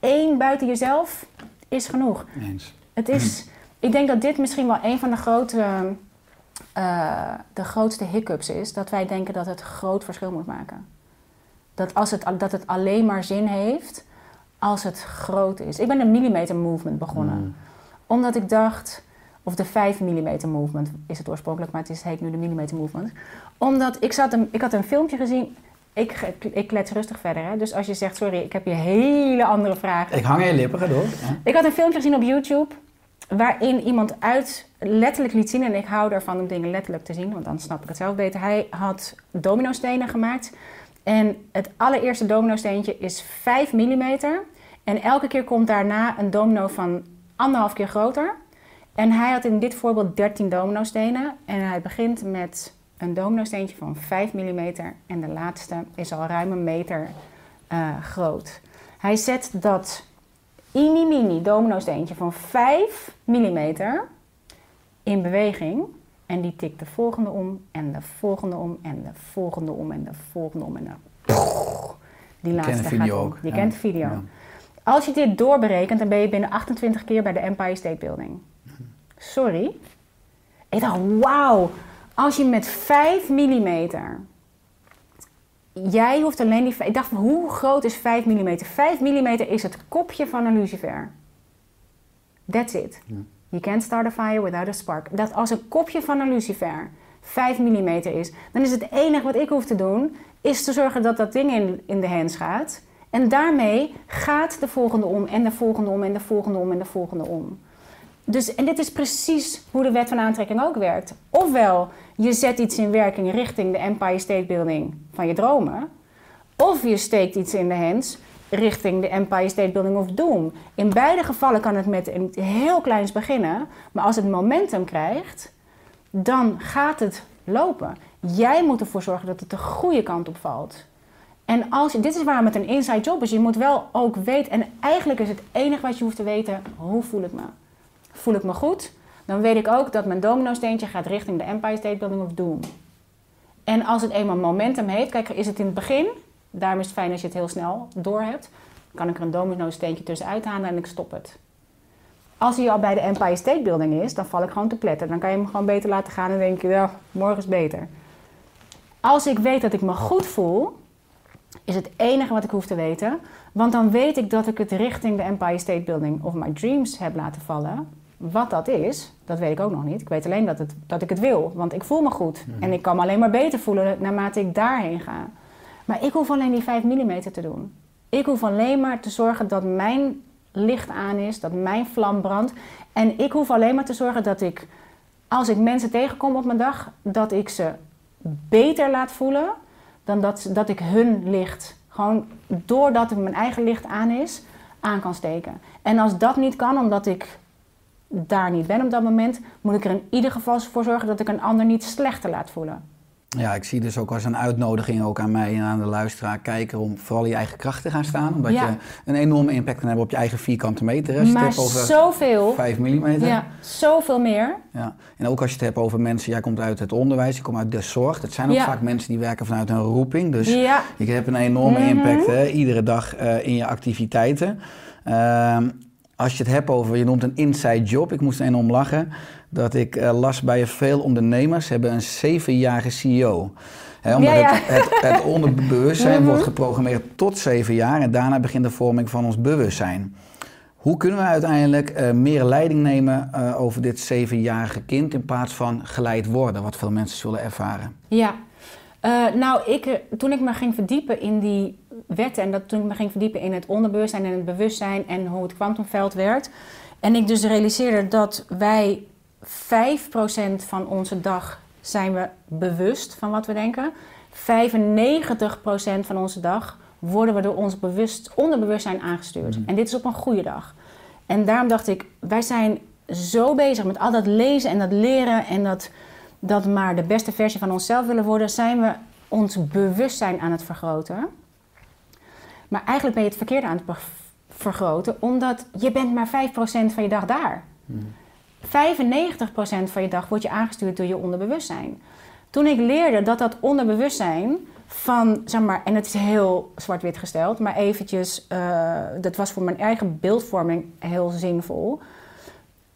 Eén buiten jezelf is genoeg. Eens. Het is, <clears throat> ik denk dat dit misschien wel een van de grote, eh, de grootste hiccups is. Dat wij denken dat het groot verschil moet maken. Dat, als het, dat het alleen maar zin heeft als het groot is. Ik ben een millimeter movement begonnen. Mm. Omdat ik dacht, of de 5 millimeter movement is het oorspronkelijk, maar het is, heet nu de millimeter movement. Omdat ik, zat een, ik had een filmpje gezien. Ik, ik klets rustig verder. Hè? Dus als je zegt, sorry, ik heb hier hele andere vragen. Ik hang je lippen, door. Ja. Ik had een filmpje gezien op YouTube waarin iemand uit letterlijk liet zien, en ik hou ervan om dingen letterlijk te zien, want dan snap ik het zelf beter. Hij had dominostenen gemaakt en het allereerste dominosteentje is 5 mm en elke keer komt daarna een domino van anderhalf keer groter. En hij had in dit voorbeeld 13 dominostenen en hij begint met een dominosteentje van 5 mm en de laatste is al ruim een meter eh, groot. Hij zet dat mini mini dominosteentje van 5 mm in beweging. En die tikt de volgende om en de volgende om en de volgende om en de volgende om. En dan die laatste video gaat om. ook. Je ja. kent de video. Ja. Als je dit doorberekent, dan ben je binnen 28 keer bij de Empire State Building. Sorry. Ik dacht, wauw. Als je met 5 mm... Jij hoeft alleen die... Ik dacht, hoe groot is 5 mm? 5 mm is het kopje van een lucifer. That's it. You can't start a fire without a spark. Dat als een kopje van een lucifer 5 mm is, dan is het enige wat ik hoef te doen, is te zorgen dat dat ding in, in de hands gaat. En daarmee gaat de volgende om en de volgende om en de volgende om en de volgende om. Dus, en dit is precies hoe de wet van aantrekking ook werkt. Ofwel, je zet iets in werking richting de Empire State Building van je dromen. Of je steekt iets in de hands richting de Empire State Building of Doom. In beide gevallen kan het met een heel kleins beginnen. Maar als het momentum krijgt, dan gaat het lopen. Jij moet ervoor zorgen dat het de goede kant op valt. En als, je- dit is waarom het een inside job is. Je moet wel ook weten, en eigenlijk is het enige wat je hoeft te weten, hoe voel ik me? Voel ik me goed? Dan weet ik ook dat mijn domino-steentje gaat richting de Empire State Building of Doom. En als het eenmaal momentum heeft, kijk, is het in het begin, daarom is het fijn als je het heel snel door hebt, kan ik er een domino-steentje tussenuit halen en ik stop het. Als hij al bij de Empire State Building is, dan val ik gewoon te pletten. Dan kan je hem gewoon beter laten gaan en denk je, ja, morgen is beter. Als ik weet dat ik me goed voel, is het enige wat ik hoef te weten. Want dan weet ik dat ik het richting de Empire State Building of my dreams heb laten vallen. Wat dat is, dat weet ik ook nog niet. Ik weet alleen dat, het, dat ik het wil, want ik voel me goed. En ik kan me alleen maar beter voelen naarmate ik daarheen ga. Maar ik hoef alleen die 5 mm te doen. Ik hoef alleen maar te zorgen dat mijn licht aan is, dat mijn vlam brandt. En ik hoef alleen maar te zorgen dat ik, als ik mensen tegenkom op mijn dag, dat ik ze beter laat voelen dan dat, dat ik hun licht, gewoon doordat mijn eigen licht aan is, aan kan steken. En als dat niet kan, omdat ik daar niet ben op dat moment, moet ik er in ieder geval voor zorgen dat ik een ander niet slechter laat voelen. Ja, ik zie dus ook als een uitnodiging ook aan mij en aan de luisteraar, kijker, om vooral je eigen kracht te gaan staan. Omdat Ja. je een enorme impact kan hebben op je eigen vierkante meter. Als je maar het hebt over zoveel, 5 mm. ja, zoveel meer. Ja. En ook als je het hebt over mensen, jij komt uit het onderwijs, je komt uit de zorg. Dat zijn ook Ja. vaak mensen die werken vanuit een roeping. Dus Ja, je hebt een enorme Mhm. impact hè, iedere dag eh, in je activiteiten. Ehm, als je het hebt over, je noemt een inside job. Ik moest er enorm lachen. Dat ik eh, las bij veel ondernemers hebben een zevenjarige CEO. Omdat Ja, ja. Het, het, het <laughs> onderbewustzijn Mhm. wordt geprogrammeerd tot zeven jaar. En daarna begint de vorming van ons bewustzijn. Hoe kunnen we uiteindelijk eh, meer leiding nemen eh, over dit zevenjarige kind... in plaats van geleid worden, wat veel mensen zullen ervaren? Ja, nou, ik, toen ik me ging verdiepen in die wetten en dat, toen ik me ging verdiepen in het onderbewustzijn en het bewustzijn en hoe het kwantumveld werkt. En ik dus realiseerde dat wij 5% van onze dag zijn we bewust van wat we denken. 95% van onze dag worden we door ons bewust, onderbewustzijn aangestuurd. En dit is op een goede dag. En daarom dacht ik, wij zijn zo bezig met al dat lezen en dat leren en dat, dat maar de beste versie van onszelf willen worden, zijn we ons bewustzijn aan het vergroten. Maar eigenlijk ben je het verkeerde aan het vergroten, omdat je bent maar 5% van je dag daar. 95% van je dag wordt je aangestuurd door je onderbewustzijn. Toen ik leerde dat dat onderbewustzijn van, zeg maar, en het is heel zwart-wit gesteld, maar eventjes, eh, dat was voor mijn eigen beeldvorming heel zinvol.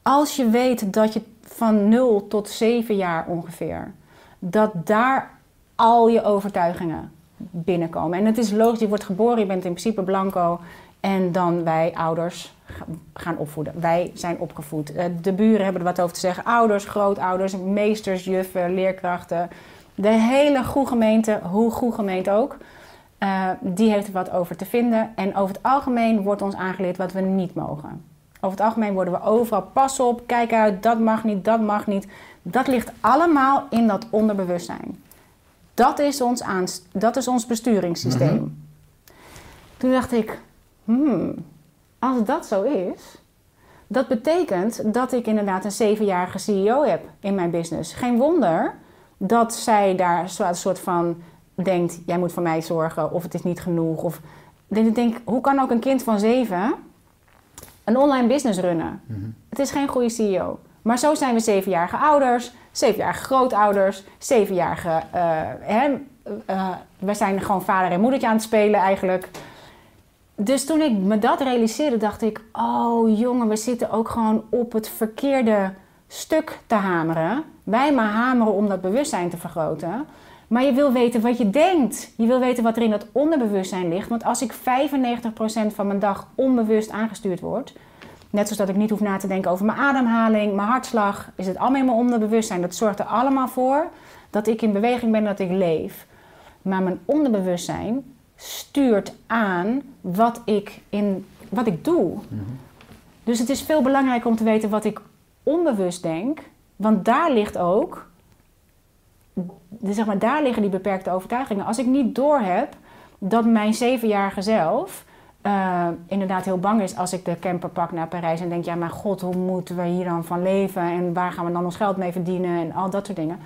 Als je weet dat je van 0 tot 7 jaar ongeveer, dat daar al je overtuigingen binnenkomen. En het is logisch, je wordt geboren, je bent in principe blanco. En dan wij ouders ga- gaan opvoeden. Wij zijn opgevoed. Eh, De buren hebben er wat over te zeggen. Ouders, grootouders, meesters, juffen, leerkrachten. De hele goede gemeente, hoe goed gemeente ook, eh, die heeft er wat over te vinden. En over het algemeen wordt ons aangeleerd wat we niet mogen. Over het algemeen worden we overal, pas op, kijk uit, dat mag niet, dat mag niet. Dat ligt allemaal in dat onderbewustzijn. Dat is ons, aanst- dat is ons besturingssysteem. Toen dacht ik, hmm, als dat zo is, dat betekent dat ik inderdaad een zevenjarige CEO heb in mijn business. Geen wonder dat zij daar een soort van denkt, jij moet voor mij zorgen of het is niet genoeg. Of, ik denk, hoe kan ook een kind van zeven een online business runnen? Het is geen goede CEO. Maar zo zijn we zevenjarige ouders, zevenjarige grootouders, zevenjarige... eh hè, eh, we zijn gewoon vader en moedertje aan het spelen eigenlijk. Dus toen ik me dat realiseerde, dacht ik... Oh jongen, we zitten ook gewoon op het verkeerde stuk te hameren. Wij maar hameren om dat bewustzijn te vergroten. Maar je wil weten wat je denkt. Je wil weten wat er in dat onderbewustzijn ligt. Want als ik 95% van mijn dag onbewust aangestuurd word... Net zoals dat ik niet hoef na te denken over mijn ademhaling, mijn hartslag, is het allemaal in mijn onderbewustzijn. Dat zorgt er allemaal voor dat ik in beweging ben, dat ik leef. Maar mijn onderbewustzijn stuurt aan wat ik, in, wat ik doe. Dus het is veel belangrijker om te weten wat ik onbewust denk. Want daar ligt ook, zeg maar, daar liggen die beperkte overtuigingen. Als ik niet doorheb dat mijn zevenjarige zelf eh, inderdaad heel bang is als ik de camper pak naar Parijs en denk, ja maar god, hoe moeten we hier dan van leven en waar gaan we dan ons geld mee verdienen en al dat soort dingen.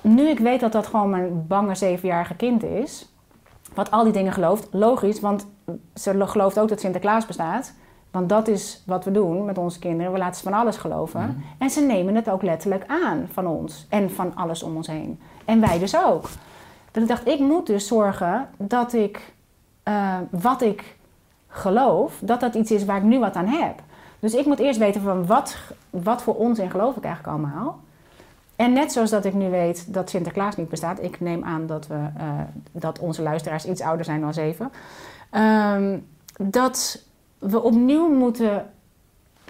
Nu ik weet dat dat gewoon mijn bange zevenjarige kind is, wat al die dingen gelooft, logisch, want ze gelooft ook dat Sinterklaas bestaat. Want dat is wat we doen met onze kinderen. We laten ze van alles geloven. En ze nemen het ook letterlijk aan van ons. En van alles om ons heen. En wij dus ook. Dat ik dacht, ik moet dus zorgen dat ik eh, wat ik geloof, dat dat iets is waar ik nu wat aan heb. Dus ik moet eerst weten van wat, wat voor onzin geloof ik eigenlijk allemaal. En net zoals dat ik nu weet dat Sinterklaas niet bestaat, ik neem aan dat, we, eh, dat onze luisteraars iets ouder zijn dan zeven, ehm, dat we opnieuw moeten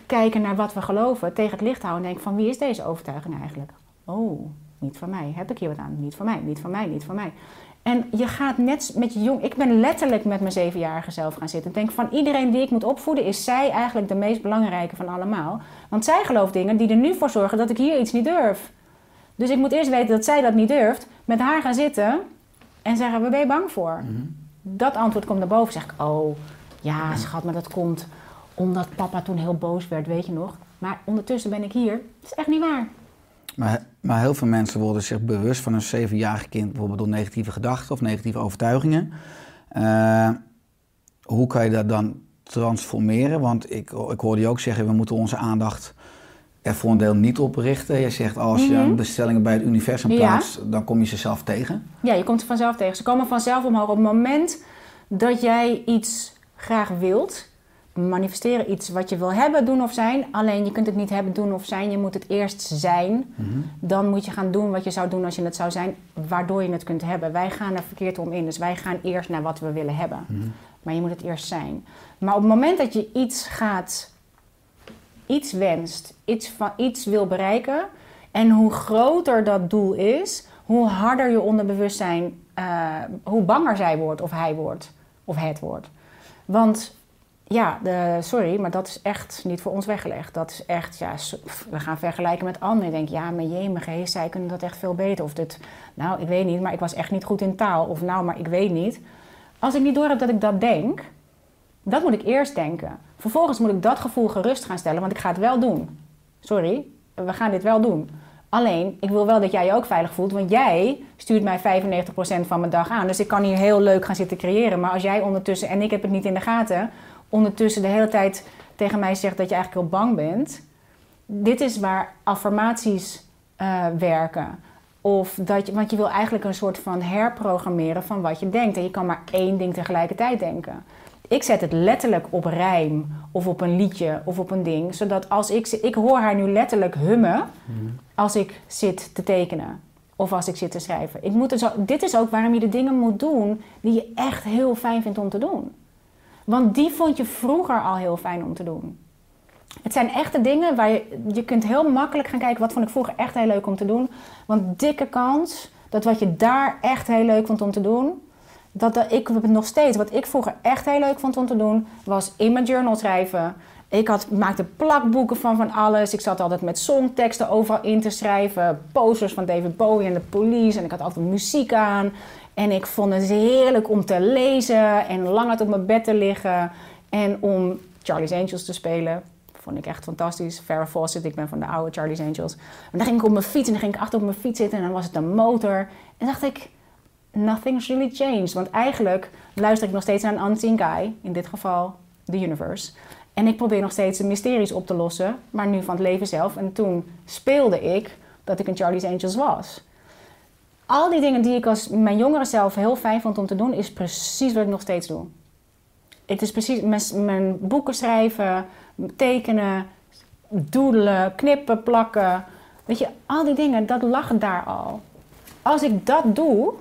kijken naar wat we geloven, tegen het licht houden en denken van wie is deze overtuiging eigenlijk? Oh, niet van mij. Heb ik hier wat aan? Niet van mij, niet van mij, niet van mij. En je gaat net met je jong... Ik ben letterlijk met mijn zevenjarige zelf gaan zitten. Ik denk van iedereen die ik moet opvoeden... is zij eigenlijk de meest belangrijke van allemaal. Want zij gelooft dingen die er nu voor zorgen dat ik hier iets niet durf. Dus ik moet eerst weten dat zij dat niet durft. Met haar gaan zitten en zeggen, waar ben je bang voor? Dat antwoord komt naar boven. Zeg ik, oh, ja schat, maar dat komt omdat papa toen heel boos werd, weet je nog. Maar ondertussen ben ik hier. Dat is echt niet waar. Maar, maar heel veel mensen worden zich bewust van een zevenjarig kind, bijvoorbeeld door negatieve gedachten of negatieve overtuigingen. Eh, hoe kan je dat dan transformeren? Want ik, ik hoorde je ook zeggen, we moeten onze aandacht er voor een deel niet op richten. Je zegt, als je Mhm. bestellingen bij het universum Ja. plaatst, dan kom je ze zelf tegen. Ja, je komt er vanzelf tegen. Ze komen vanzelf omhoog. Op het moment dat jij iets graag wilt, manifesteren iets wat je wil hebben, doen of zijn. Alleen je kunt het niet hebben, doen of zijn. Je moet het eerst zijn. Dan moet je gaan doen wat je zou doen als je het zou zijn, waardoor je het kunt hebben. Wij gaan er verkeerd om in. Dus wij gaan eerst naar wat we willen hebben. Maar je moet het eerst zijn. Maar op het moment dat je iets gaat, iets wenst, iets, van, iets wil bereiken. En hoe groter dat doel is, hoe harder je onderbewustzijn, eh, hoe banger zij wordt of hij wordt. Of het wordt. Want ja, de, sorry, maar dat is echt niet voor ons weggelegd. Dat is echt, ja, we gaan vergelijken met anderen. Ik denk, ja, maar jemige, zij kunnen dat echt veel beter. Of dit, nou, ik weet niet, maar ik was echt niet goed in taal. Of nou, maar ik weet niet. Als ik niet door heb dat ik dat denk, dat moet ik eerst denken. Vervolgens moet ik dat gevoel gerust gaan stellen, want ik ga het wel doen. Sorry, we gaan dit wel doen. Alleen, ik wil wel dat jij je ook veilig voelt, want jij stuurt mij 95% van mijn dag aan. Dus ik kan hier heel leuk gaan zitten creëren. Maar als jij ondertussen, en ik heb het niet in de gaten, ondertussen de hele tijd tegen mij zegt dat je eigenlijk heel bang bent. Dit is waar affirmaties eh, werken. Of dat je, want je wil eigenlijk een soort van herprogrammeren van wat je denkt. En je kan maar één ding tegelijkertijd denken. Ik zet het letterlijk op rijm of op een liedje of op een ding. Zodat als ik... Ik hoor haar nu letterlijk hummen als ik zit te tekenen. Of als ik zit te schrijven. Ik moet er zo, dit is ook waarom je de dingen moet doen die je echt heel fijn vindt om te doen. Want die vond je vroeger al heel fijn om te doen. Het zijn echte dingen waar je, je kunt heel makkelijk gaan kijken... wat vond ik vroeger echt heel leuk om te doen. Want dikke kans dat wat je daar echt heel leuk vond om te doen... Dat, ik nog steeds. Wat ik vroeger echt heel leuk vond om te doen... was in mijn journal schrijven. Ik had, maakte plakboeken van van alles. Ik zat altijd met songteksten overal in te schrijven. Posters van David Bowie en de Police. En ik had altijd muziek aan. En ik vond het heerlijk om te lezen. En lang uit op mijn bed te liggen. En om Charlie's Angels te spelen. Vond ik echt fantastisch. Farrah Fawcett, ik ben van de oude Charlie's Angels. En dan ging ik op mijn fiets en dan ging ik achter op mijn fiets zitten. En dan was het een motor. En dacht ik, nothing's really changed. Want eigenlijk luister ik nog steeds naar een unseen guy. In dit geval, the universe. En ik probeer nog steeds de mysteries op te lossen, maar nu van het leven zelf. En toen speelde ik dat ik een Charlie's Angels was. Al die dingen die ik als mijn jongere zelf heel fijn vond om te doen, is precies wat ik nog steeds doe. Het is precies mijn, mijn boeken schrijven, tekenen, doodelen, knippen, plakken. Weet je, al die dingen, dat lag daar al. Als ik dat doe,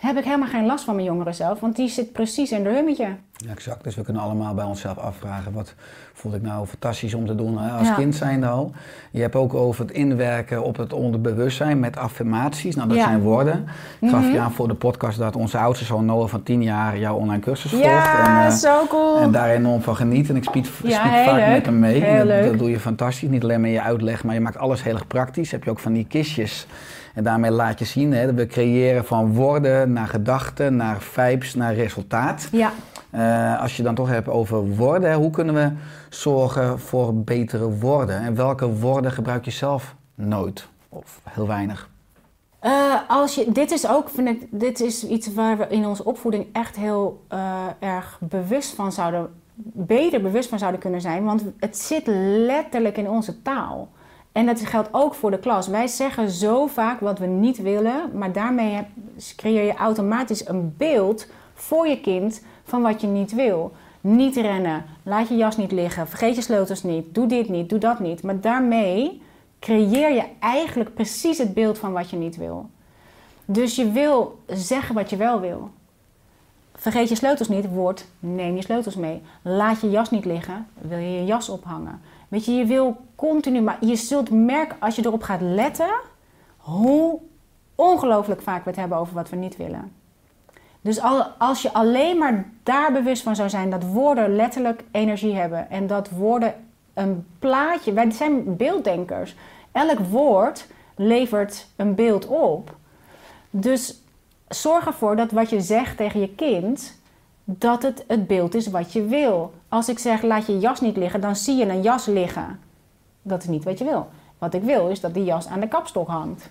heb ik helemaal geen last van mijn jongere zelf, want die zit precies in de hummetje. Ja, exact. Dus we kunnen allemaal bij onszelf afvragen, wat voelde ik nou fantastisch om te doen als Ja. kind zijnde al. Je hebt ook over het inwerken op het onderbewustzijn met affirmaties. Nou, dat Ja. zijn woorden. Ik gaf Mhm. je aan voor de podcast dat onze oudste zoon Noah van 10 jaar jouw online cursus volgt. Ja, en, eh, zo cool. en daar enorm van geniet. En ik speak heel vaak leuk. met hem mee. Dat, dat doe je fantastisch. Niet alleen met je uitleg, maar je maakt alles heel erg praktisch. Heb je ook van die kistjes. En daarmee laat je zien, hè, dat we creëren van woorden naar gedachten, naar vibes, naar resultaat. Ja, Eh, als je dan toch hebt over woorden, hoe kunnen we zorgen voor betere woorden? En welke woorden gebruik je zelf nooit of heel weinig? Eh, als je, dit is ook, vind ik, dit is iets waar we in onze opvoeding echt heel eh, erg bewust van zouden, beter bewust van zouden kunnen zijn. Want het zit letterlijk in onze taal. En dat geldt ook voor de klas. Wij zeggen zo vaak wat we niet willen, maar daarmee creëer je automatisch een beeld voor je kind van wat je niet wil. Niet rennen, laat je jas niet liggen, vergeet je sleutels niet, doe dit niet, doe dat niet. Maar daarmee creëer je eigenlijk precies het beeld van wat je niet wil. Dus je wil zeggen wat je wel wil. Vergeet je sleutels niet, wordt neem je sleutels mee. Laat je jas niet liggen, wil je je jas ophangen. Weet je, je wil continu, maar je zult merken als je erop gaat letten, hoe ongelooflijk vaak we het hebben over wat we niet willen. Dus al, als je alleen maar daar bewust van zou zijn dat woorden letterlijk energie hebben en dat woorden een plaatje, wij zijn beelddenkers. Elk woord levert een beeld op. Dus zorg ervoor dat wat je zegt tegen je kind, dat het het beeld is wat je wil. Als ik zeg laat je jas niet liggen, dan zie je een jas liggen. Dat is niet wat je wil. Wat ik wil is dat die jas aan de kapstok hangt.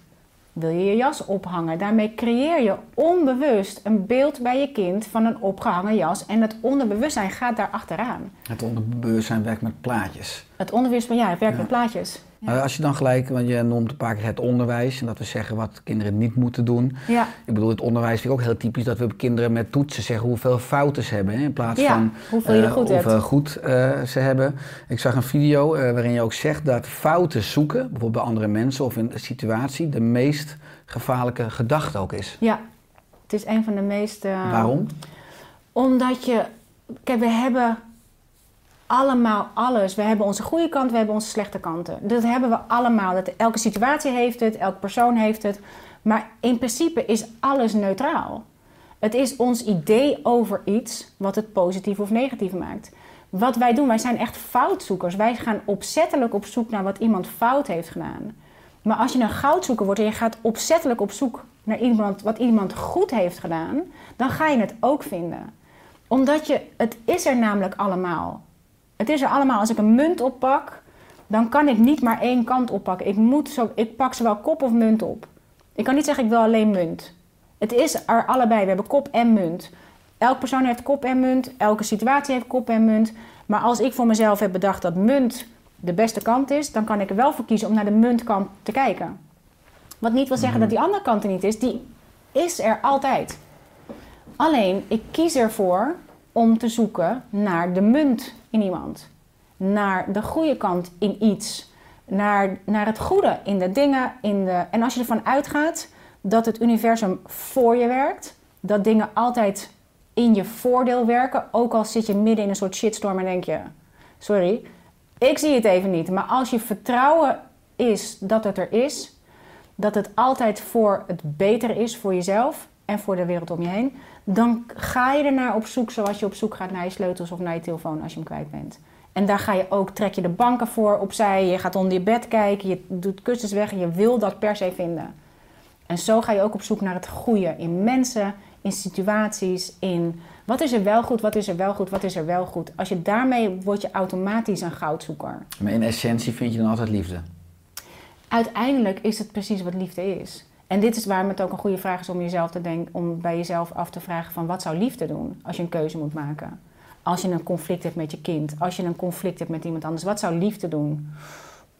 Wil je je jas ophangen? Daarmee creëer je onbewust een beeld bij je kind van een opgehangen jas. En het onderbewustzijn gaat daar achteraan. Het onderbewustzijn werkt met plaatjes. Het onderbewustzijn, ja, het werkt Ja. met plaatjes. Maar Als je dan gelijk, want je noemt een paar keer het onderwijs en dat we zeggen wat kinderen niet moeten doen. Ja, Ik bedoel, het onderwijs vind ik ook heel typisch dat we kinderen met toetsen zeggen hoeveel fouten ze hebben. Hè, in plaats Ja, van hoeveel je eh, goed hoeveel hebt. goed eh, ze hebben. Ik zag een video eh, waarin je ook zegt dat fouten zoeken, bijvoorbeeld bij andere mensen of in een situatie, de meest gevaarlijke gedachte ook is. ja. Het is een van de meest... eh, Waarom? Omdat je... Kijk, we hebben allemaal alles. We hebben onze goede kant, we hebben onze slechte kanten. Dat hebben we allemaal. Dat, elke situatie heeft het, elke persoon heeft het. Maar in principe is alles neutraal. Het is ons idee over iets wat het positief of negatief maakt. Wat wij doen, wij zijn echt foutzoekers. Wij gaan opzettelijk op zoek naar wat iemand fout heeft gedaan. Maar als je een goudzoeker wordt en je gaat opzettelijk op zoek naar iemand, wat iemand goed heeft gedaan, dan ga je het ook vinden. Omdat je, het is er namelijk allemaal. Het is er allemaal. Als ik een munt oppak dan kan ik niet maar één kant oppakken. Ik, moet zo, ik pak zowel kop of munt op. Ik kan niet zeggen ik wil alleen munt. Het is er allebei. We hebben kop en munt. Elk persoon heeft kop en munt. Elke situatie heeft kop en munt. Maar als ik voor mezelf heb bedacht dat munt de beste kant is, dan kan ik er wel voor kiezen om naar de muntkant te kijken. Wat niet wil zeggen dat die andere kant er niet is. Die is er altijd. Alleen, ik kies ervoor om te zoeken naar de munt in iemand. Naar de goede kant in iets. Naar, naar het goede in de dingen. In de, en als je ervan uitgaat dat het universum voor je werkt, dat dingen altijd in je voordeel werken, ook al zit je midden in een soort shitstorm en denk je: sorry, ik zie het even niet. Maar als je vertrouwen is dat het er is, dat het altijd voor het beter is voor jezelf en voor de wereld om je heen, dan ga je ernaar op zoek zoals je op zoek gaat naar je sleutels of naar je telefoon als je hem kwijt bent. En daar ga je ook, trek je de banken voor opzij, je gaat onder je bed kijken, je doet kussens weg en je wil dat per se vinden. En zo ga je ook op zoek naar het goede in mensen, in situaties, in wat is er wel goed, wat is er wel goed, wat is er wel goed. Als je daarmee word je automatisch een goudzoeker. Maar in essentie vind je dan altijd liefde. Uiteindelijk is het precies wat liefde is. En dit is waarom het ook een goede vraag is om jezelf te denken, om bij jezelf af te vragen van wat zou liefde doen als je een keuze moet maken. Als je een conflict hebt met je kind, als je een conflict hebt met iemand anders, wat zou liefde doen?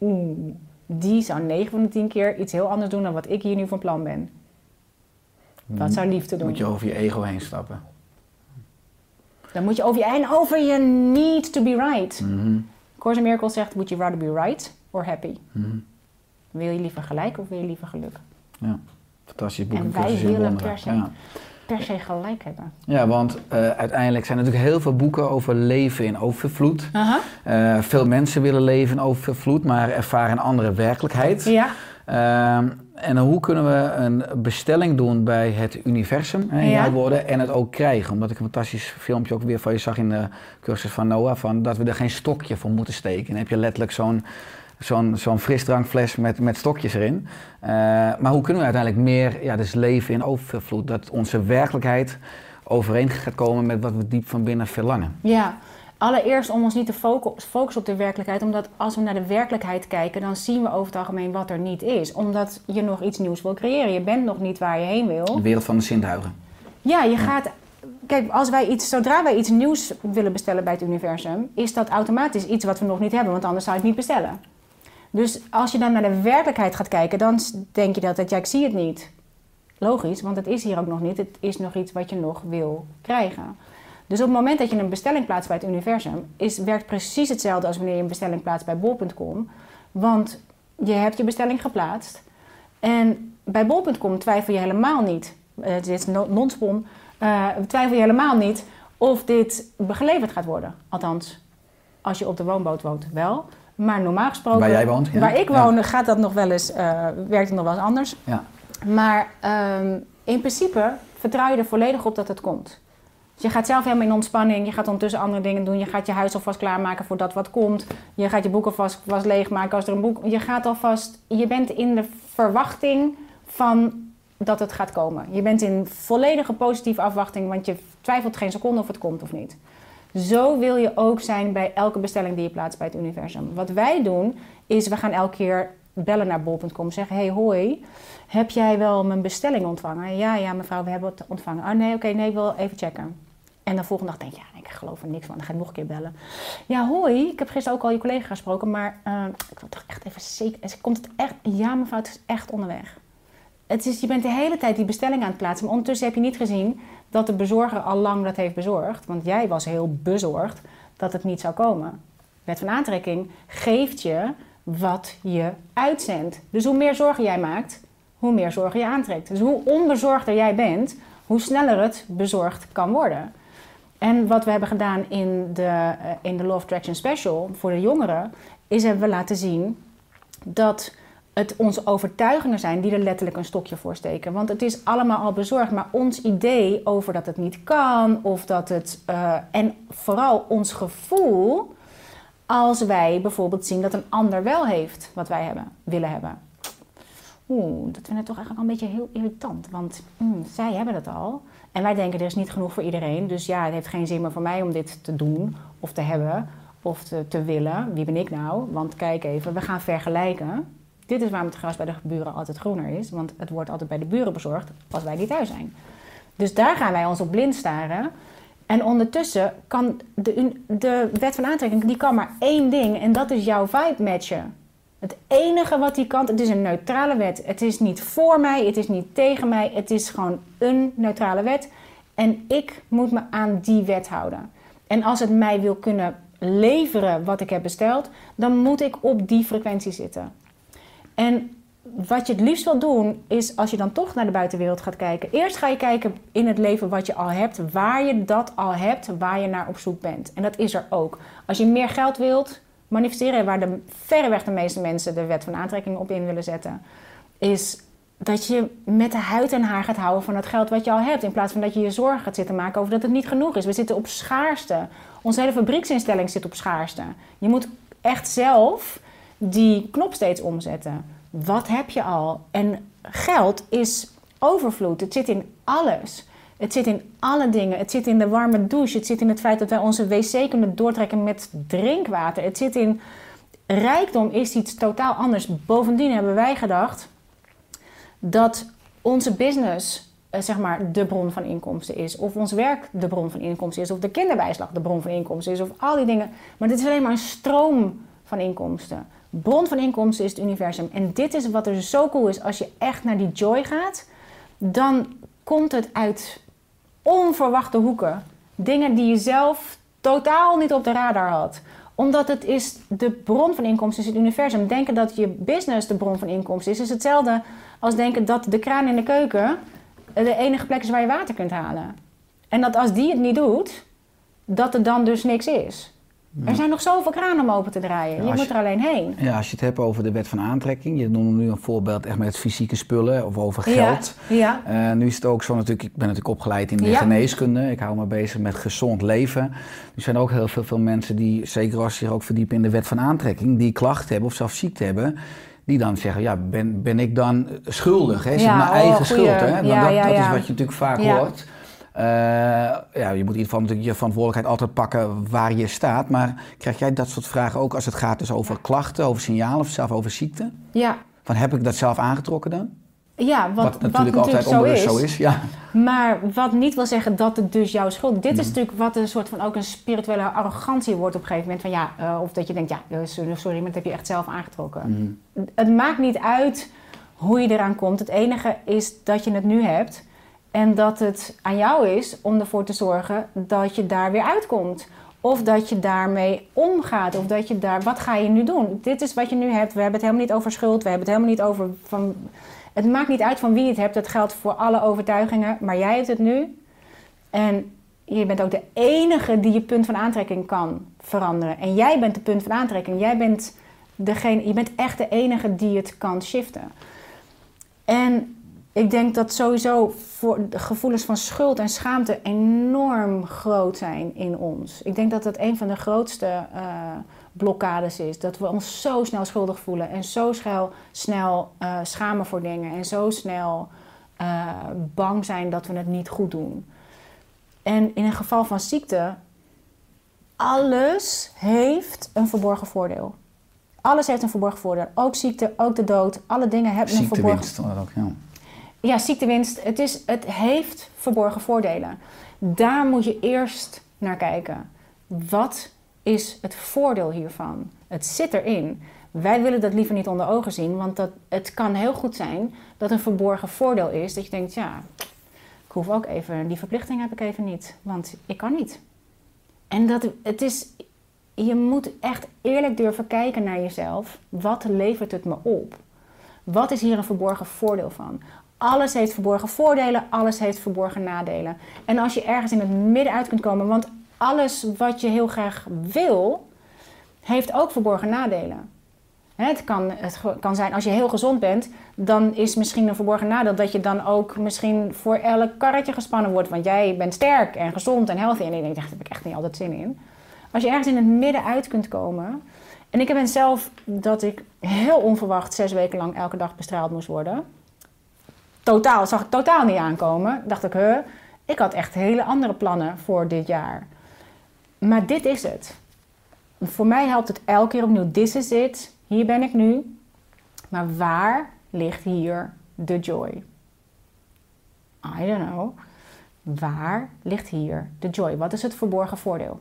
Oeh, die zou 9 van de 10 keer iets heel anders doen dan wat ik hier nu van plan ben. Wat zou liefde doen? Moet je over je ego heen stappen. Dan moet je over je en over je need to be right. Mhm. Course in Miracles zegt, would you rather be right or happy? Mhm. Wil je liever gelijk of wil je liever geluk? Ja, fantastisch boek. En wij willen per se. Ja. Per se gelijk hebben. ja, want eh, uiteindelijk zijn er natuurlijk heel veel boeken over leven in overvloed. Eh, veel mensen willen leven in overvloed, maar ervaren een andere werkelijkheid. Ja. Ehm, en hoe kunnen we een bestelling doen bij het universum, hè, in Ja. jouw woorden, en het ook krijgen? Omdat ik een fantastisch filmpje ook weer van je zag in de cursus van Noah, van dat we er geen stokje voor moeten steken. Dan heb je letterlijk zo'n zo'n zo'n frisdrankfles met, met stokjes erin. Eh, maar hoe kunnen we uiteindelijk meer ja, dus leven in overvloed? Dat onze werkelijkheid overeen gaat komen met wat we diep van binnen verlangen. Ja, allereerst om ons niet te focu- focussen op de werkelijkheid. Omdat als we naar de werkelijkheid kijken, dan zien we over het algemeen wat er niet is. Omdat je nog iets nieuws wil creëren. Je bent nog niet waar je heen wil. De wereld van de zintuigen. Ja, je gaat. Kijk, als wij iets, zodra wij iets nieuws willen bestellen bij het universum, is dat automatisch iets wat we nog niet hebben, want anders zou je het niet bestellen. Dus als je dan naar de werkelijkheid gaat kijken, dan denk je dat ja, ik zie het niet. Logisch, want het is hier ook nog niet. Het is nog iets wat je nog wil krijgen. Dus op het moment dat je een bestelling plaatst bij het universum, is, werkt precies hetzelfde als wanneer je een bestelling plaatst bij bol.com. Want je hebt je bestelling geplaatst. En bij bol.com twijfel je helemaal niet. eh, dit is no- non-spon. eh, twijfel je helemaal niet of dit geleverd gaat worden. Althans, als je op de woonboot woont wel. Maar normaal gesproken... Waar jij woont, ja. Waar ik Ja. woon gaat dat nog wel eens, eh, werkt het nog wel eens anders. Ja. Maar ehm, in principe vertrouw je er volledig op dat het komt. Dus je gaat zelf helemaal in ontspanning. Je gaat ondertussen andere dingen doen. Je gaat je huis alvast klaarmaken voor dat wat komt. Je gaat je boek alvast vast leegmaken als er een boek... Je gaat alvast... Je bent in de verwachting van dat het gaat komen. Je bent in volledige positieve afwachting, want je twijfelt geen seconde of het komt of niet. Zo wil je ook zijn bij elke bestelling die je plaatst bij het universum. Wat wij doen, is we gaan elke keer bellen naar bol.com. Zeggen, hey hoi, heb jij wel mijn bestelling ontvangen? Ja, ja mevrouw, we hebben het ontvangen. Oh nee, oké, nee, ik wil even checken. En de volgende dag denk je, ja, ik geloof er niks van. Dan ga ik nog een keer bellen. Ja, hoi, ik heb gisteren ook al je collega gesproken, maar eh, ik wil toch echt even zeker... Komt het echt? Ja mevrouw, het is echt onderweg. Je bent de hele tijd die bestelling aan het plaatsen. Maar ondertussen heb je niet gezien dat de bezorger al lang dat heeft bezorgd. Want jij was heel bezorgd dat het niet zou komen. Wet van aantrekking geeft je wat je uitzendt. Dus hoe meer zorgen jij maakt, hoe meer zorgen je aantrekt. Dus hoe onbezorgder jij bent, hoe sneller het bezorgd kan worden. En wat we hebben gedaan in de, eh, in de Law Special voor de jongeren, is hebben we laten zien dat het onze overtuigingen zijn die er letterlijk een stokje voor steken. Want het is allemaal al bezorgd, maar ons idee over dat het niet kan, of dat het. eh, en vooral ons gevoel als wij bijvoorbeeld zien dat een ander wel heeft wat wij hebben, willen hebben. Oeh, dat vind ik toch eigenlijk al een beetje heel irritant. Want mm, zij hebben het al. En wij denken er is niet genoeg voor iedereen. Dus ja, het heeft geen zin meer voor mij om dit te doen of te hebben. of te, te willen. Wie ben ik nou? Want kijk even, we gaan vergelijken. Dit is waarom het gras bij de buren altijd groener is. Want het wordt altijd bij de buren bezorgd als wij niet thuis zijn. Dus daar gaan wij ons op blind staren. En ondertussen kan de, de wet van aantrekking, die kan maar één ding. En dat is jouw vibe matchen. Het enige wat die kan, het is een neutrale wet. Het is niet voor mij, het is niet tegen mij. Het is gewoon een neutrale wet. En ik moet me aan die wet houden. En als het mij wil kunnen leveren wat ik heb besteld, dan moet ik op die frequentie zitten. En wat je het liefst wil doen, is als je dan toch naar de buitenwereld gaat kijken. Eerst ga je kijken in het leven wat je al hebt, waar je dat al hebt, waar je naar op zoek bent. En dat is er ook. Als je meer geld wilt manifesteren, waar de, verreweg de meeste mensen de wet van aantrekking op in willen zetten, is dat je met de huid en haar gaat houden van het geld wat je al hebt. In plaats van dat je je zorgen gaat zitten maken over dat het niet genoeg is. We zitten op schaarste. Onze hele fabrieksinstelling zit op schaarste. Je moet echt zelf die knop steeds omzetten. Wat heb je al? En geld is overvloed. Het zit in alles. Het zit in alle dingen. Het zit in de warme douche. Het zit in het feit dat wij onze wc kunnen doortrekken met drinkwater. Het zit in rijkdom is iets totaal anders. Bovendien hebben wij gedacht dat onze business eh, zeg maar de bron van inkomsten is. Of ons werk de bron van inkomsten is. Of de kinderbijslag de bron van inkomsten is. Of al die dingen. Maar dit is alleen maar een stroom van inkomsten. Bron van inkomsten is het universum. En dit is wat er zo cool is. Als je echt naar die joy gaat, dan komt het uit onverwachte hoeken. Dingen die je zelf totaal niet op de radar had omdat het is de bron van inkomsten, is het universum. Denken dat je business de bron van inkomsten is, is hetzelfde als denken dat de kraan in de keuken de enige plek is waar je water kunt halen. En dat als die het niet doet, dat er dan dus niks is. Er zijn nog zoveel kranen om open te draaien. Ja, je moet je- er alleen heen. Ja, als je het hebt over de wet van aantrekking. Je noemde nu een voorbeeld echt met fysieke spullen of over geld. Ja. Eh, nu is het ook zo natuurlijk, ik ben natuurlijk opgeleid in de geneeskunde. Ik hou me bezig met gezond leven. Er zijn ook heel veel, veel mensen die, zeker als ze zich ook verdiepen in de wet van aantrekking, die klachten hebben of zelfs ziekte hebben. Die dan zeggen, ja, ben, ben ik dan schuldig? Hè? Is Ja, het mijn oh, eigen goeie. schuld? Hè? Want Ja, dat, ja, dat is wat je natuurlijk vaak hoort. Eh, ja, je moet in ieder geval natuurlijk je verantwoordelijkheid altijd pakken waar je staat. Maar krijg jij dat soort vragen ook als het gaat dus over klachten, over signalen of zelf over ziekte? Ja, Van heb ik dat zelf aangetrokken dan? ja wat, Wat, natuurlijk altijd zo is. zo is. Ja. Maar wat niet wil zeggen dat het dus jouw schuld is. Dit is natuurlijk wat een soort van ook een spirituele arrogantie wordt op een gegeven moment. Van ja, eh, of dat je denkt, ja, eh, sorry, maar dat heb je echt zelf aangetrokken. Mhm. Het maakt niet uit hoe je eraan komt. Het enige is dat je het nu hebt. En dat het aan jou is om ervoor te zorgen dat je daar weer uitkomt. Of dat je daarmee omgaat. Of dat je daar, wat ga je nu doen? Dit is wat je nu hebt. We hebben het helemaal niet over schuld. We hebben het helemaal niet over van. Het maakt niet uit van wie je het hebt. Het geldt voor alle overtuigingen. Maar jij hebt het nu. En je bent ook de enige die je punt van aantrekking kan veranderen. En jij bent de punt van aantrekking. Jij bent degene, je bent echt de enige die het kan shiften. En ik denk dat sowieso voor de gevoelens van schuld en schaamte enorm groot zijn in ons. Ik denk dat dat een van de grootste eh, blokkades is. Dat we ons zo snel schuldig voelen en zo snel, snel eh, schamen voor dingen en zo snel eh, bang zijn dat we het niet goed doen. En in een geval van ziekte, alles heeft een verborgen voordeel. Alles heeft een verborgen voordeel. Ook ziekte, ook de dood. Alle dingen hebben een verborgen Ziektewinst er ook, ja. Ja, ziektewinst. Het, is, het heeft verborgen voordelen. Daar moet je eerst naar kijken. Wat is het voordeel hiervan? Het zit erin. Wij willen dat liever niet onder ogen zien, want dat, het kan heel goed zijn dat een verborgen voordeel is. Dat je denkt, ja, ik hoef ook even, die verplichting heb ik even niet, want ik kan niet. En dat, het is, je moet echt eerlijk durven kijken naar jezelf. Wat levert het me op? Wat is hier een verborgen voordeel van? Alles heeft verborgen voordelen, alles heeft verborgen nadelen. En als je ergens in het midden uit kunt komen, want alles wat je heel graag wil, heeft ook verborgen nadelen. Het kan, het kan zijn, als je heel gezond bent, dan is misschien een verborgen nadeel dat je dan ook misschien voor elk karretje gespannen wordt. Want jij bent sterk en gezond en healthy. En ik denk, daar heb ik echt niet altijd zin in. Als je ergens in het midden uit kunt komen. En ik ben zelf dat ik heel onverwacht zes weken lang elke dag bestraald moest worden. Totaal, zag ik totaal niet aankomen. Dacht ik, huh, ik had echt hele andere plannen voor dit jaar. Maar dit is het. voor mij helpt het elke keer opnieuw. This is it. Hier ben ik nu. Maar waar ligt hier de joy? I don't know. Waar ligt hier de joy? Wat is het verborgen voordeel?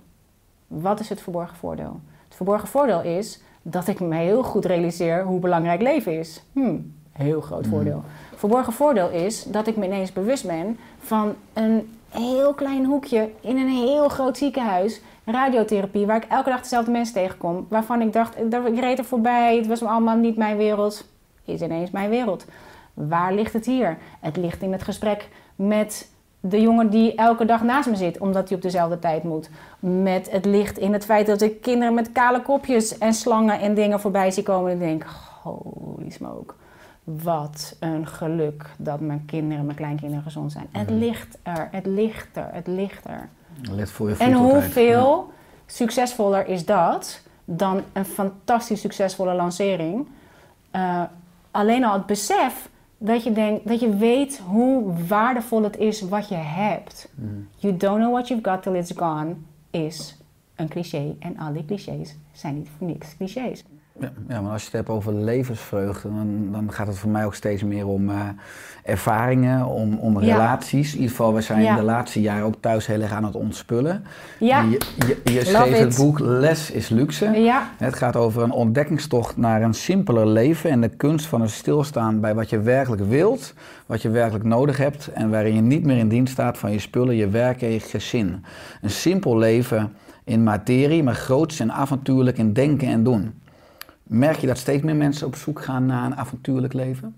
Wat is het verborgen voordeel? Het verborgen voordeel is dat ik me heel goed realiseer hoe belangrijk leven is. Hmm, heel groot voordeel. Verborgen voordeel is dat ik me ineens bewust ben van een heel klein hoekje in een heel groot ziekenhuis. Radiotherapie, waar ik elke dag dezelfde mensen tegenkom. Waarvan ik dacht, ik reed er voorbij, het was allemaal niet mijn wereld. Is ineens mijn wereld. Waar ligt het hier? Het ligt in het gesprek met de jongen die elke dag naast me zit, omdat hij op dezelfde tijd moet. Met het licht in het feit dat ik kinderen met kale kopjes en slangen en dingen voorbij zie komen. En ik denk, holy smoke. Wat een geluk dat mijn kinderen, mijn kleinkinderen gezond zijn. Het ligt er, het ligt er, het ligt er. Let voor je En hoeveel succesvoller is dat dan een fantastisch succesvolle lancering? Eh, alleen al het besef dat je, denkt, dat je weet hoe waardevol het is wat je hebt. You don't know what you've got till it's gone is een cliché. En al die clichés zijn niet voor niks clichés. Ja, ja, maar als je het hebt over levensvreugde, dan, dan gaat het voor mij ook steeds meer om eh, ervaringen, om, om Ja. relaties. In ieder geval, we zijn Ja. de laatste jaren ook thuis heel erg aan het ontspullen. Ja. Je, je, schreef het boek Les is luxe. Ja, Het gaat over een ontdekkingstocht naar een simpeler leven en de kunst van het stilstaan bij wat je werkelijk wilt, wat je werkelijk nodig hebt en waarin je niet meer in dienst staat van je spullen, je werk en je gezin. Een simpel leven in materie, maar groots en avontuurlijk in denken en doen. Merk je dat steeds meer mensen op zoek gaan naar een avontuurlijk leven?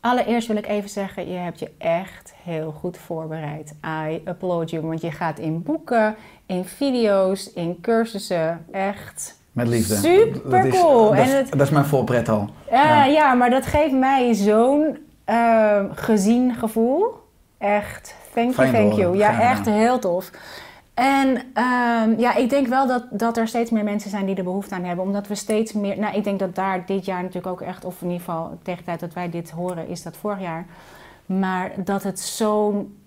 allereerst wil ik even zeggen, je hebt je echt heel goed voorbereid. I applaud you, want je gaat in boeken, in video's, in cursussen, echt Met liefde. Super Dat is- cool. Dat, is, En het- dat is mijn voorpret al. Ja, ja, maar dat geeft mij zo'n eh, gezien gevoel. Echt, thank you, Fijn thank you. Ja, echt heel tof. En ehm, ja, ik denk wel dat, dat er steeds meer mensen zijn die er behoefte aan hebben. Omdat we steeds meer... Nou, ik denk dat daar dit jaar natuurlijk ook echt... Of in ieder geval tegen de tijd dat wij dit horen, is dat vorig jaar. Maar dat het zo'n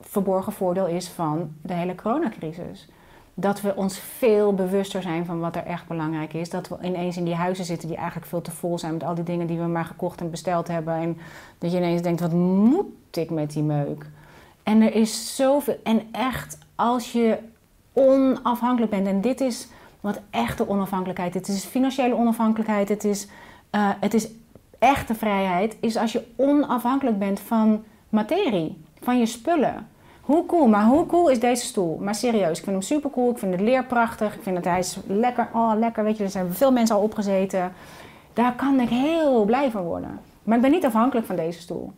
verborgen voordeel is van de hele coronacrisis. Dat we ons veel bewuster zijn van wat er echt belangrijk is. Dat we ineens in die huizen zitten die eigenlijk veel te vol zijn met al die dingen die we maar gekocht en besteld hebben. En dat je ineens denkt, wat moet ik met die meuk? En er is zoveel. En echt, als je onafhankelijk bent, en dit is wat echte onafhankelijkheid. Het is financiële onafhankelijkheid. Het is, eh, het is echte vrijheid. Is als je onafhankelijk bent van materie, van je spullen. Hoe cool, maar hoe cool is deze stoel? Maar serieus, ik vind hem super cool. Ik vind het leer prachtig. Ik vind dat hij is lekker. Oh, lekker. Weet je, er zijn veel mensen al opgezeten. Daar kan ik heel blij van worden. Maar ik ben niet afhankelijk van deze stoel.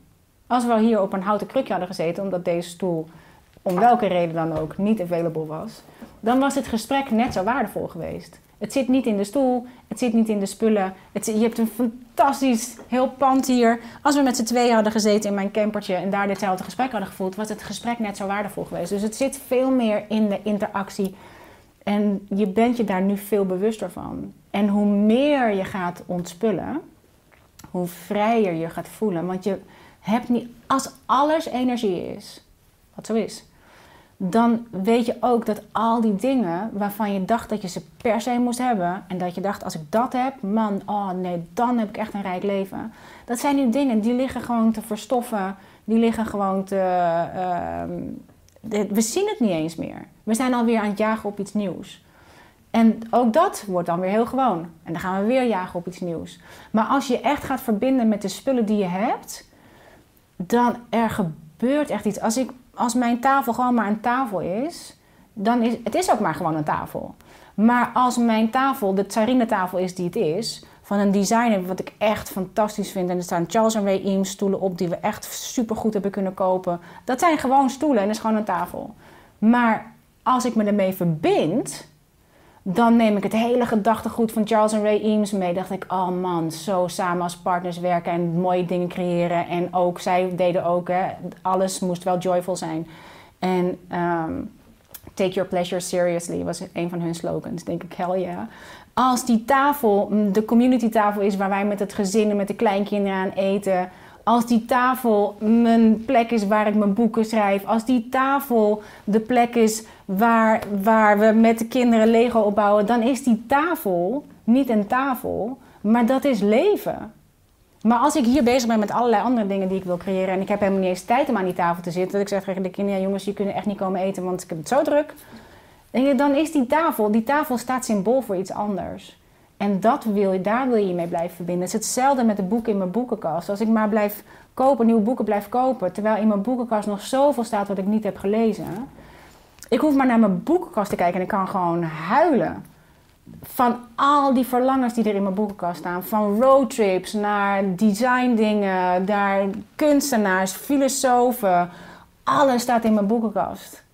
Als we hier op een houten krukje hadden gezeten, omdat deze stoel om welke reden dan ook niet available was, dan was het gesprek net zo waardevol geweest. Het zit niet in de stoel, het zit niet in de spullen. Het je hebt een fantastisch heel pand hier. Als we met z'n tweeën hadden gezeten in mijn campertje en daar ditzelfde gesprek hadden gevoeld, was het gesprek net zo waardevol geweest. Dus het zit veel meer in de interactie. En je bent je daar nu veel bewuster van. En hoe meer je gaat ontspullen, hoe vrijer je gaat voelen. Want je hebt niet, als alles energie is, wat zo is, dan weet je ook dat al die dingen waarvan je dacht dat je ze per se moest hebben, en dat je dacht, als ik dat heb, man, oh nee, dan heb ik echt een rijk leven. Dat zijn nu dingen die liggen gewoon te verstoffen, die liggen gewoon te. ehm, we zien het niet eens meer. We zijn alweer aan het jagen op iets nieuws. En ook dat wordt dan weer heel gewoon. En dan gaan we weer jagen op iets nieuws. Maar als je echt gaat verbinden met de spullen die je hebt, dan er gebeurt echt iets. Als, ik, als mijn tafel gewoon maar een tafel is, dan is het is ook maar gewoon een tafel. Maar als mijn tafel de tafel is die het is, van een designer wat ik echt fantastisch vind. En er staan Charles en Ray Eames stoelen op die we echt super goed hebben kunnen kopen. Dat zijn gewoon stoelen en dat is gewoon een tafel. Maar als ik me ermee verbind, dan neem ik het hele gedachtegoed van Charles en Ray Eames mee. Dacht ik, oh man, zo samen als partners werken en mooie dingen creëren. En ook, zij deden ook, hè, alles moest wel joyful zijn. En ehm, take your pleasure seriously was een van hun slogans. Denk ik, hell yeah. Als die tafel, mm, de community tafel is waar wij met het gezin en met de kleinkinderen aan eten. Als die tafel mijn plek is waar ik mijn boeken schrijf. Als die tafel de plek is waar, waar we met de kinderen Lego opbouwen. Dan is die tafel niet een tafel, maar dat is leven. Maar als ik hier bezig ben met allerlei andere dingen die ik wil creëren. En ik heb helemaal niet eens tijd om aan die tafel te zitten. Dat ik zeg tegen de kinderen, ja, jongens, je kunnen echt niet komen eten, want ik heb het zo druk. Dan is die tafel, die tafel staat symbool voor iets anders. En dat wil je, daar wil je je mee blijven verbinden. Het is hetzelfde met de boeken in mijn boekenkast. Als ik maar blijf kopen, nieuwe boeken blijf kopen, terwijl in mijn boekenkast nog zoveel staat wat ik niet heb gelezen. Ik hoef maar naar mijn boekenkast te kijken en ik kan gewoon huilen. Van al die verlangens die er in mijn boekenkast staan. Van roadtrips naar design dingen, naar kunstenaars, filosofen. Alles staat in mijn boekenkast.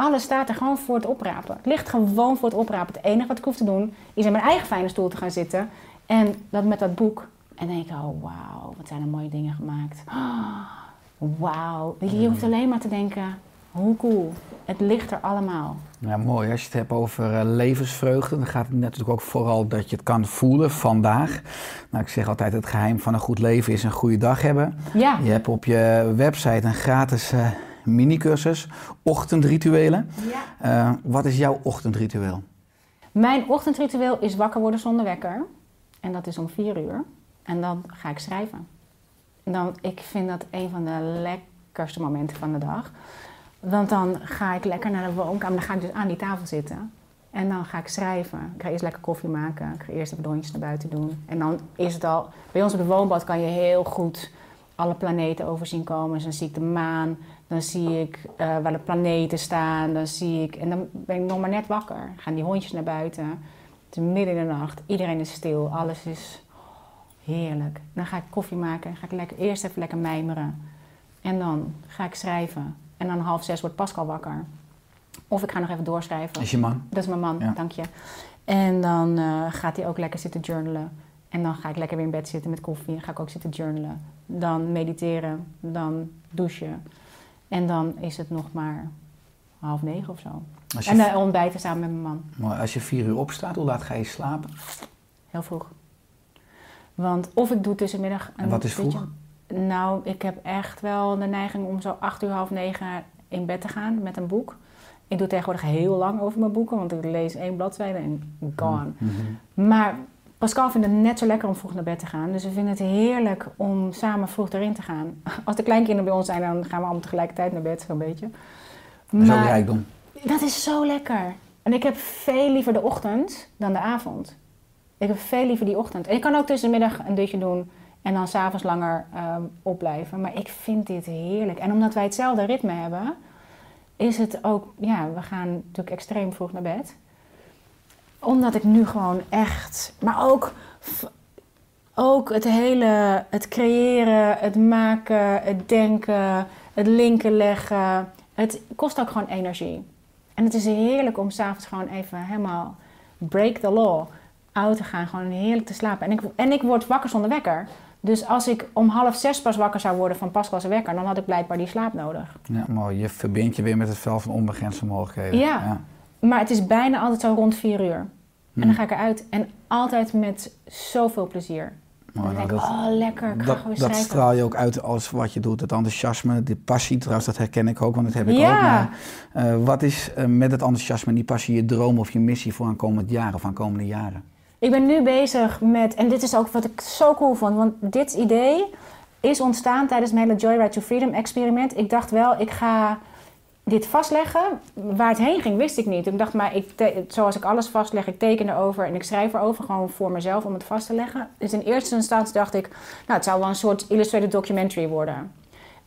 Alles staat er gewoon voor het oprapen. Het ligt gewoon voor het oprapen. Het enige wat ik hoef te doen is in mijn eigen fijne stoel te gaan zitten. En dat met dat boek. En denk oh wauw, wat zijn er mooie dingen gemaakt. Oh, wauw. Je hoeft alleen maar te denken, hoe cool. Het ligt er allemaal. Ja, mooi. Als je het hebt over eh, levensvreugde, dan gaat het natuurlijk ook vooral dat je het kan voelen vandaag. Nou, ik zeg altijd, het geheim van een goed leven is een goede dag hebben. Ja. Je hebt op je website een gratis eh mini-cursus, ochtendrituelen. ja. Eh, wat is jouw ochtendritueel? Mijn ochtendritueel is wakker worden zonder wekker. En dat is om vier uur. En dan ga ik schrijven. En dan, ik vind dat een van de lekkerste momenten van de dag. Want dan ga ik lekker naar de woonkamer. Dan ga ik dus aan die tafel zitten. En dan ga ik schrijven. Ik ga eerst lekker koffie maken. Ik ga eerst de hondjes naar buiten doen. En dan is het al... Bij ons op de woonbad kan je heel goed alle planeten overzien komen. Dus dan zie ik de maan. Dan zie ik eh, waar de planeten staan. Dan zie ik... En dan ben ik nog maar net wakker. Gaan die hondjes naar buiten. Het is midden in de nacht. Iedereen is stil. Alles is heerlijk. Dan ga ik koffie maken. Ga ik lekker, eerst even lekker mijmeren. En dan ga ik schrijven. En dan half zes wordt Pascal wakker. Of ik ga nog even doorschrijven. Is je man? Dat is mijn man, Ja. dank je. En dan eh, gaat hij ook lekker zitten journalen. En dan ga ik lekker weer in bed zitten met koffie. Dan ga ik ook zitten journalen. Dan mediteren. Dan douchen. En dan is het nog maar half negen of zo. En dan ontbijten samen met mijn man. mooi. als je vier uur opstaat, hoe laat ga je slapen? Heel vroeg. Want of ik doe tussenmiddag... En wat is beetje- vroeg? Nou, ik heb echt wel de neiging om zo acht uur, half negen in bed te gaan met een boek. Ik doe tegenwoordig heel lang over mijn boeken, want ik lees één bladzijde en gone. Mhm. Maar Pascal vindt het net zo lekker om vroeg naar bed te gaan. Dus we vinden het heerlijk om samen vroeg erin te gaan. <laughs> Als de kleinkinderen bij ons zijn, dan gaan we allemaal tegelijkertijd naar bed, zo'n beetje. Dat is ook Maar- rijkdom. dat is zo lekker. En ik heb veel liever de ochtend dan de avond. Ik heb veel liever die ochtend. En ik kan ook tussenmiddag een dutje doen en dan s'avonds langer ehm, opblijven. Maar ik vind dit heerlijk. En omdat wij hetzelfde ritme hebben, is het ook... Ja, we gaan natuurlijk extreem vroeg naar bed. Omdat ik nu gewoon echt... Maar ook, ook het hele... Het creëren, het maken, het denken, het linken leggen. Het kost ook gewoon energie. En het is heerlijk om s'avonds gewoon even helemaal break the law uit te gaan. Gewoon heerlijk te slapen. En ik, en ik word wakker zonder wekker. Dus als ik om half zes pas wakker zou worden van Pascal's wekker, dan had ik blijkbaar die slaap nodig. Ja, mooi. Je verbindt je weer met het veld van onbegrensde mogelijkheden. Ja. Maar het is bijna altijd zo rond vier uur. En dan Hm. ga ik eruit. En altijd met zoveel plezier. En Mooi, dan nou, denk ik, dat, oh lekker, ik ga dat, dat straal je ook uit als wat je doet. Het enthousiasme, de passie. Trouwens, dat herken ik ook, want dat heb ik Ja. ook. Maar, eh, wat is eh, met het enthousiasme en die passie je droom of je missie voor aankomend jaar of aankomende jaren? Ik ben nu bezig met, en dit is ook wat ik zo cool vond, want dit idee is ontstaan tijdens mijn hele Joyride to Freedom experiment. Ik dacht wel, ik ga dit vastleggen. Waar het heen ging, wist ik niet. Ik dacht, maar ik zoals ik alles vastleg, ik teken erover en ik schrijf erover gewoon voor mezelf om het vast te leggen. Dus in eerste instantie dacht ik, nou, het zou wel een soort illustrated documentary worden.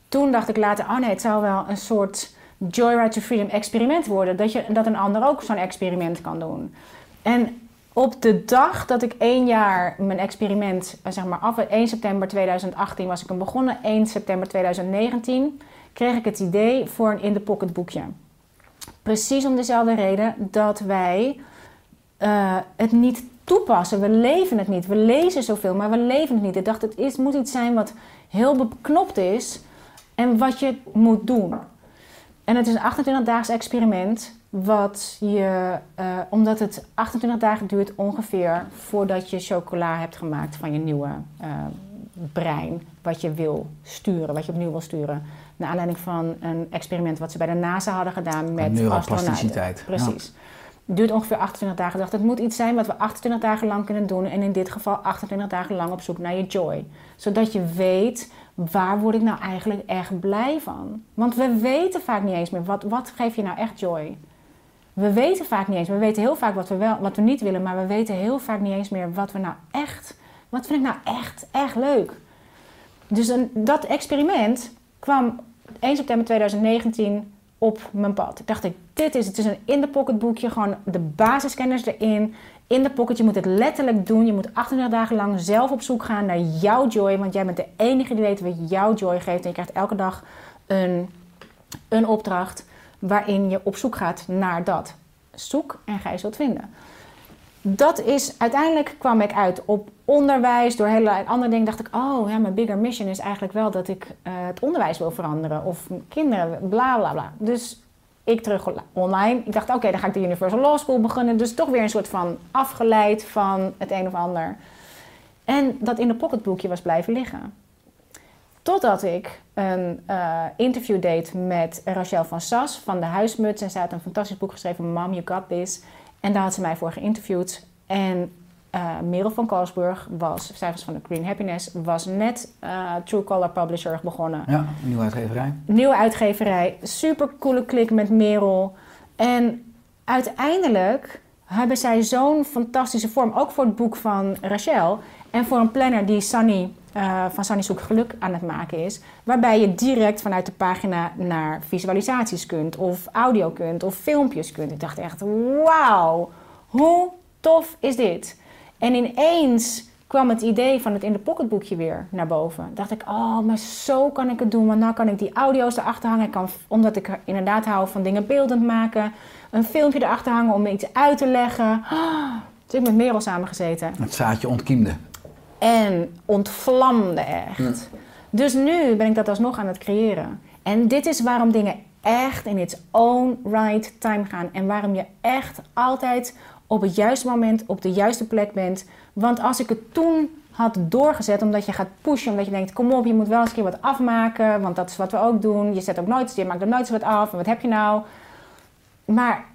Toen dacht ik later, oh nee, het zou wel een soort Joyride to Freedom experiment worden. Dat, je, dat een ander ook zo'n experiment kan doen. En op de dag dat ik één jaar mijn experiment, eh, zeg maar af, 1 september 2018 was ik hem begonnen, 1 september 2019, kreeg ik het idee voor een in-the-pocket boekje. Precies om dezelfde reden dat wij eh, het niet toepassen. We leven het niet. We lezen zoveel, maar we leven het niet. Ik dacht, het is, moet iets zijn wat heel beknopt is en wat je moet doen. En het is een 28-daags experiment, wat je, eh, omdat het 28 dagen duurt ongeveer voordat je chocola hebt gemaakt van je nieuwe eh, brein wat je wil sturen, wat je opnieuw wil sturen. Naar aanleiding van een experiment wat ze bij de NASA hadden gedaan met neuroplasticiteit, astronauten. Precies. Duurt ongeveer 28 dagen. Ik dacht, het moet iets zijn wat we 28 dagen lang kunnen doen. En in dit geval 28 dagen lang op zoek naar je joy. Zodat je weet, waar word ik nou eigenlijk echt blij van? Want we weten vaak niet eens meer, wat, wat geeft je nou echt joy? We weten vaak niet eens. We weten heel vaak wat we, wel, wat we niet willen. Maar we weten heel vaak niet eens meer wat we nou echt... Wat vind ik nou echt, echt leuk? Dus een, dat experiment kwam 1 september 2019 op mijn pad. Ik dacht, ik, dit is het. Is een in-the-pocket boekje. Gewoon de basiskennis erin. In de pocket. Je moet het letterlijk doen. Je moet 38 dagen lang zelf op zoek gaan naar jouw joy. Want jij bent de enige die weet wat jouw joy geeft. En je krijgt elke dag een, een opdracht waarin je op zoek gaat naar dat. Zoek en ga je zult vinden. Dat is, uiteindelijk kwam ik uit op onderwijs, door hele andere dingen dacht ik, oh ja, mijn bigger mission is eigenlijk wel dat ik uh, het onderwijs wil veranderen. Of kinderen, bla bla bla. Dus ik terug online. Ik dacht, oké, dan ga ik de Universal Law School beginnen. Dus toch weer een soort van afgeleid van het een of ander. En dat in de pocketboekje was blijven liggen. Totdat ik een uh, interview deed met Rachel van Sas van de Huismuts. En zij had een fantastisch boek geschreven, Mom, You Got This. En daar had ze mij voor geïnterviewd. En uh, Merel van Kalsburg was, zij was van de Green Happiness, was net uh, True Color Publisher begonnen. Ja, een nieuwe uitgeverij. Nieuwe uitgeverij, super coole klik met Merel. En uiteindelijk hebben zij zo'n fantastische vorm, ook voor het boek van Rachel en voor een planner die Sunny uh, van Sunny Zoek Geluk aan het maken is. Waarbij je direct vanuit de pagina naar visualisaties kunt, of audio kunt, of filmpjes kunt. Ik dacht echt, wauw, hoe tof is dit? En ineens kwam het idee van het in de pocketboekje weer naar boven. Dacht ik, oh, maar zo kan ik het doen. Want nou kan ik die audio's erachter hangen. Kan, omdat ik inderdaad hou van dingen beeldend maken. Een filmpje erachter hangen om iets uit te leggen. Oh, dus ik met Merel samengezeten. Het zaadje ontkiemde. En ontvlamde echt. Dus nu ben ik dat alsnog aan het creëren. En dit is waarom dingen echt in its own right time gaan. En waarom je echt altijd op het juiste moment op de juiste plek bent. Want als ik het toen had doorgezet, omdat je gaat pushen, omdat je denkt: kom op, je moet wel eens een keer wat afmaken, want dat is wat we ook doen. Je zet ook nooit, je maakt er nooit wat af. En wat heb je nou? Maar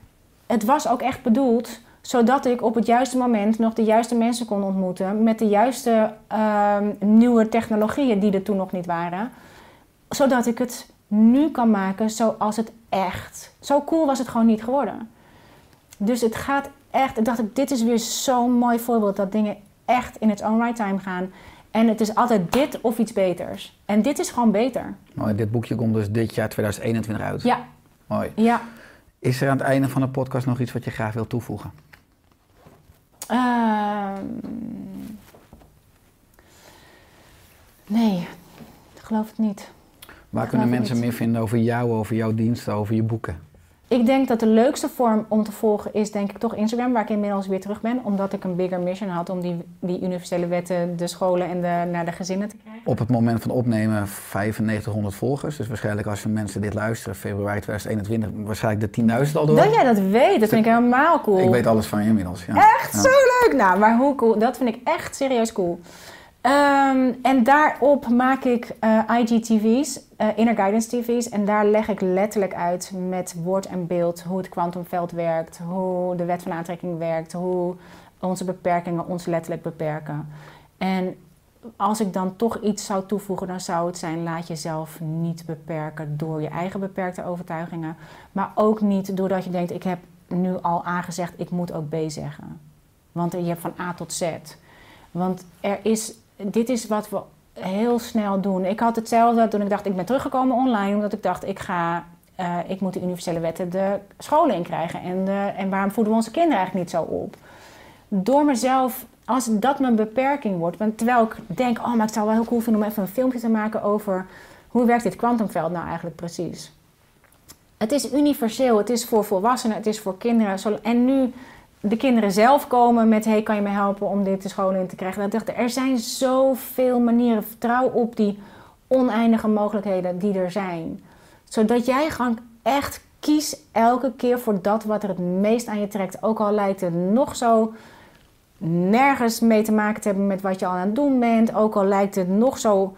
het was ook echt bedoeld zodat ik op het juiste moment nog de juiste mensen kon ontmoeten met de juiste ehm, nieuwe technologieën die er toen nog niet waren. Zodat ik het nu kan maken zoals het echt. Zo cool was het gewoon niet geworden. Dus het gaat echt, ik dacht ik, dit is weer zo'n mooi voorbeeld dat dingen echt in het own right time gaan. En het is altijd dit of iets beters. En dit is gewoon beter. Mooi, dit boekje komt dus dit jaar 2021 uit. Ja. Mooi. Ja. Is er aan het einde van de podcast nog iets wat je graag wilt toevoegen? Ehm, nee, ik geloof het niet. Waar kunnen mensen meer vinden over jou, over jouw diensten, over je boeken? Ik denk dat de leukste vorm om te volgen is denk ik toch Instagram, waar ik inmiddels weer terug ben. Omdat ik een bigger mission had om die, die universele wetten, de scholen en de, naar de gezinnen te krijgen. Op het moment van opnemen 9500 volgers. Dus waarschijnlijk als mensen dit luisteren, februari 2021, waarschijnlijk de 10.000 al door. Dat jij dat weet, dat vind ik helemaal cool. Ik weet alles van je inmiddels. Ja. Echt zo leuk! Nou, maar hoe cool, dat vind ik echt serieus cool. Um, en daarop maak ik uh, IGTV's, uh, Inner Guidance TV's. En daar leg ik letterlijk uit met woord en beeld hoe het kwantumveld werkt, hoe de wet van aantrekking werkt, hoe onze beperkingen ons letterlijk beperken. En als ik dan toch iets zou toevoegen, dan zou het zijn: laat jezelf niet beperken door je eigen beperkte overtuigingen. Maar ook niet doordat je denkt: ik heb nu al aangezegd, ik moet ook B zeggen. Want je hebt van A tot Z. Want er is dit is wat we heel snel doen. Ik had hetzelfde toen ik dacht, ik ben teruggekomen online, omdat ik dacht, ik ga, uh, ik moet de universele wetten de scholen in krijgen. En, en waarom voeden we onze kinderen eigenlijk niet zo op? Door mezelf, als dat mijn beperking wordt, want terwijl ik denk, oh, maar ik zou wel heel cool vinden om even een filmpje te maken over hoe werkt dit kwantumveld nou eigenlijk precies. Het is universeel, het is voor volwassenen, het is voor kinderen. En nu de kinderen zelf komen met: hey, kan je me helpen om dit de school in te krijgen? Dat dacht, er zijn zoveel manieren. Vertrouw op die oneindige mogelijkheden die er zijn. Zodat jij gewoon echt kies elke keer voor dat wat er het meest aan je trekt. Ook al lijkt het nog zo nergens mee te maken te hebben met wat je al aan het doen bent. Ook al lijkt het nog zo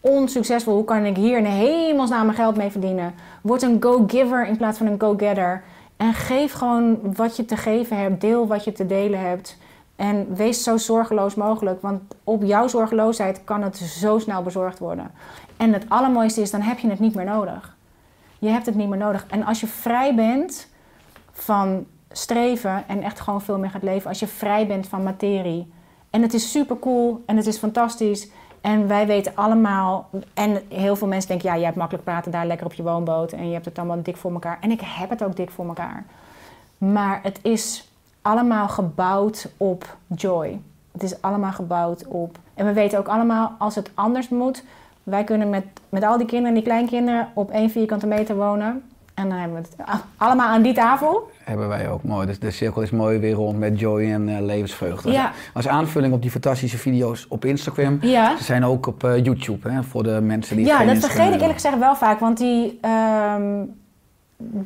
onsuccesvol. Hoe kan ik hier in hemelsnaam mijn geld mee verdienen? Word een go-giver in plaats van een go-getter. En geef gewoon wat je te geven hebt. Deel wat je te delen hebt. En wees zo zorgeloos mogelijk. Want op jouw zorgeloosheid kan het zo snel bezorgd worden. En het allermooiste is, dan heb je het niet meer nodig. Je hebt het niet meer nodig. En als je vrij bent van streven en echt gewoon veel meer gaat leven. Als je vrij bent van materie. En het is super cool en het is fantastisch. En wij weten allemaal, en heel veel mensen denken, ja, jij hebt makkelijk praten daar lekker op je woonboot en je hebt het allemaal dik voor elkaar. En ik heb het ook dik voor elkaar. Maar het is allemaal gebouwd op joy. Het is allemaal gebouwd op. En we weten ook allemaal, als het anders moet, wij kunnen met, met al die kinderen en die kleinkinderen op één vierkante meter wonen. En dan hebben we het allemaal aan die tafel. Hebben wij ook mooi. Dus de cirkel is mooi weer rond met joy en uh, levensvreugde. Ja. Als aanvulling op die fantastische video's op Instagram. Ja. Ze zijn ook op uh, YouTube hè, voor de mensen die. Ja, dat vergeet ik eerlijk gezegd wel vaak. Want die, ehm,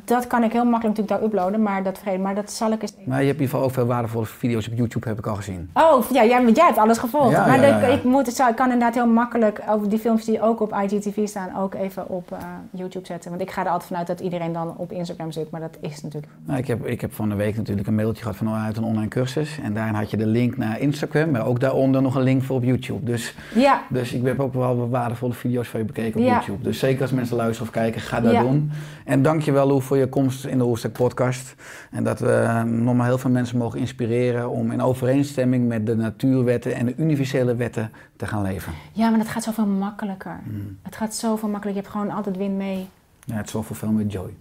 dat kan ik heel makkelijk natuurlijk daar uploaden. Maar dat. Maar dat zal ik eens... Maar je hebt in ieder geval ook veel waardevolle video's op YouTube, heb ik al gezien. Oh, ja, jij, jij hebt alles gevolgd. Ja, maar ja, ja. Ik, moet, het zou- ik kan inderdaad heel makkelijk over die filmpjes die ook op IGTV staan, ook even op eh, YouTube zetten. Want ik ga er altijd vanuit dat iedereen dan op Instagram zit. Maar dat is natuurlijk... Nou, ik, heb, ik heb van de week natuurlijk een mailtje gehad vanuit een online cursus. En daarin had je de link naar Instagram, maar ook daaronder nog een link voor op YouTube. Dus, Ja, dus ik heb ook wel waardevolle video's van je bekeken op. YouTube. Dus zeker als mensen luisteren of kijken, ga dat doen. En Lou voor je komst in de Oerstek podcast. En dat we eh, nog maar heel veel mensen mogen inspireren om in overeenstemming met de natuurwetten en de universele wetten te gaan leven. ja, maar dat gaat zoveel makkelijker. Mm. Het gaat zoveel makkelijker. Je hebt gewoon altijd win mee. Ja, het zorgt voor veel meer joy.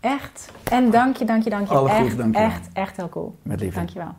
Echt. En dank je, dank je, dank je. Alle echt, dank je echt, echt heel cool. Met liefde. Dank je wel.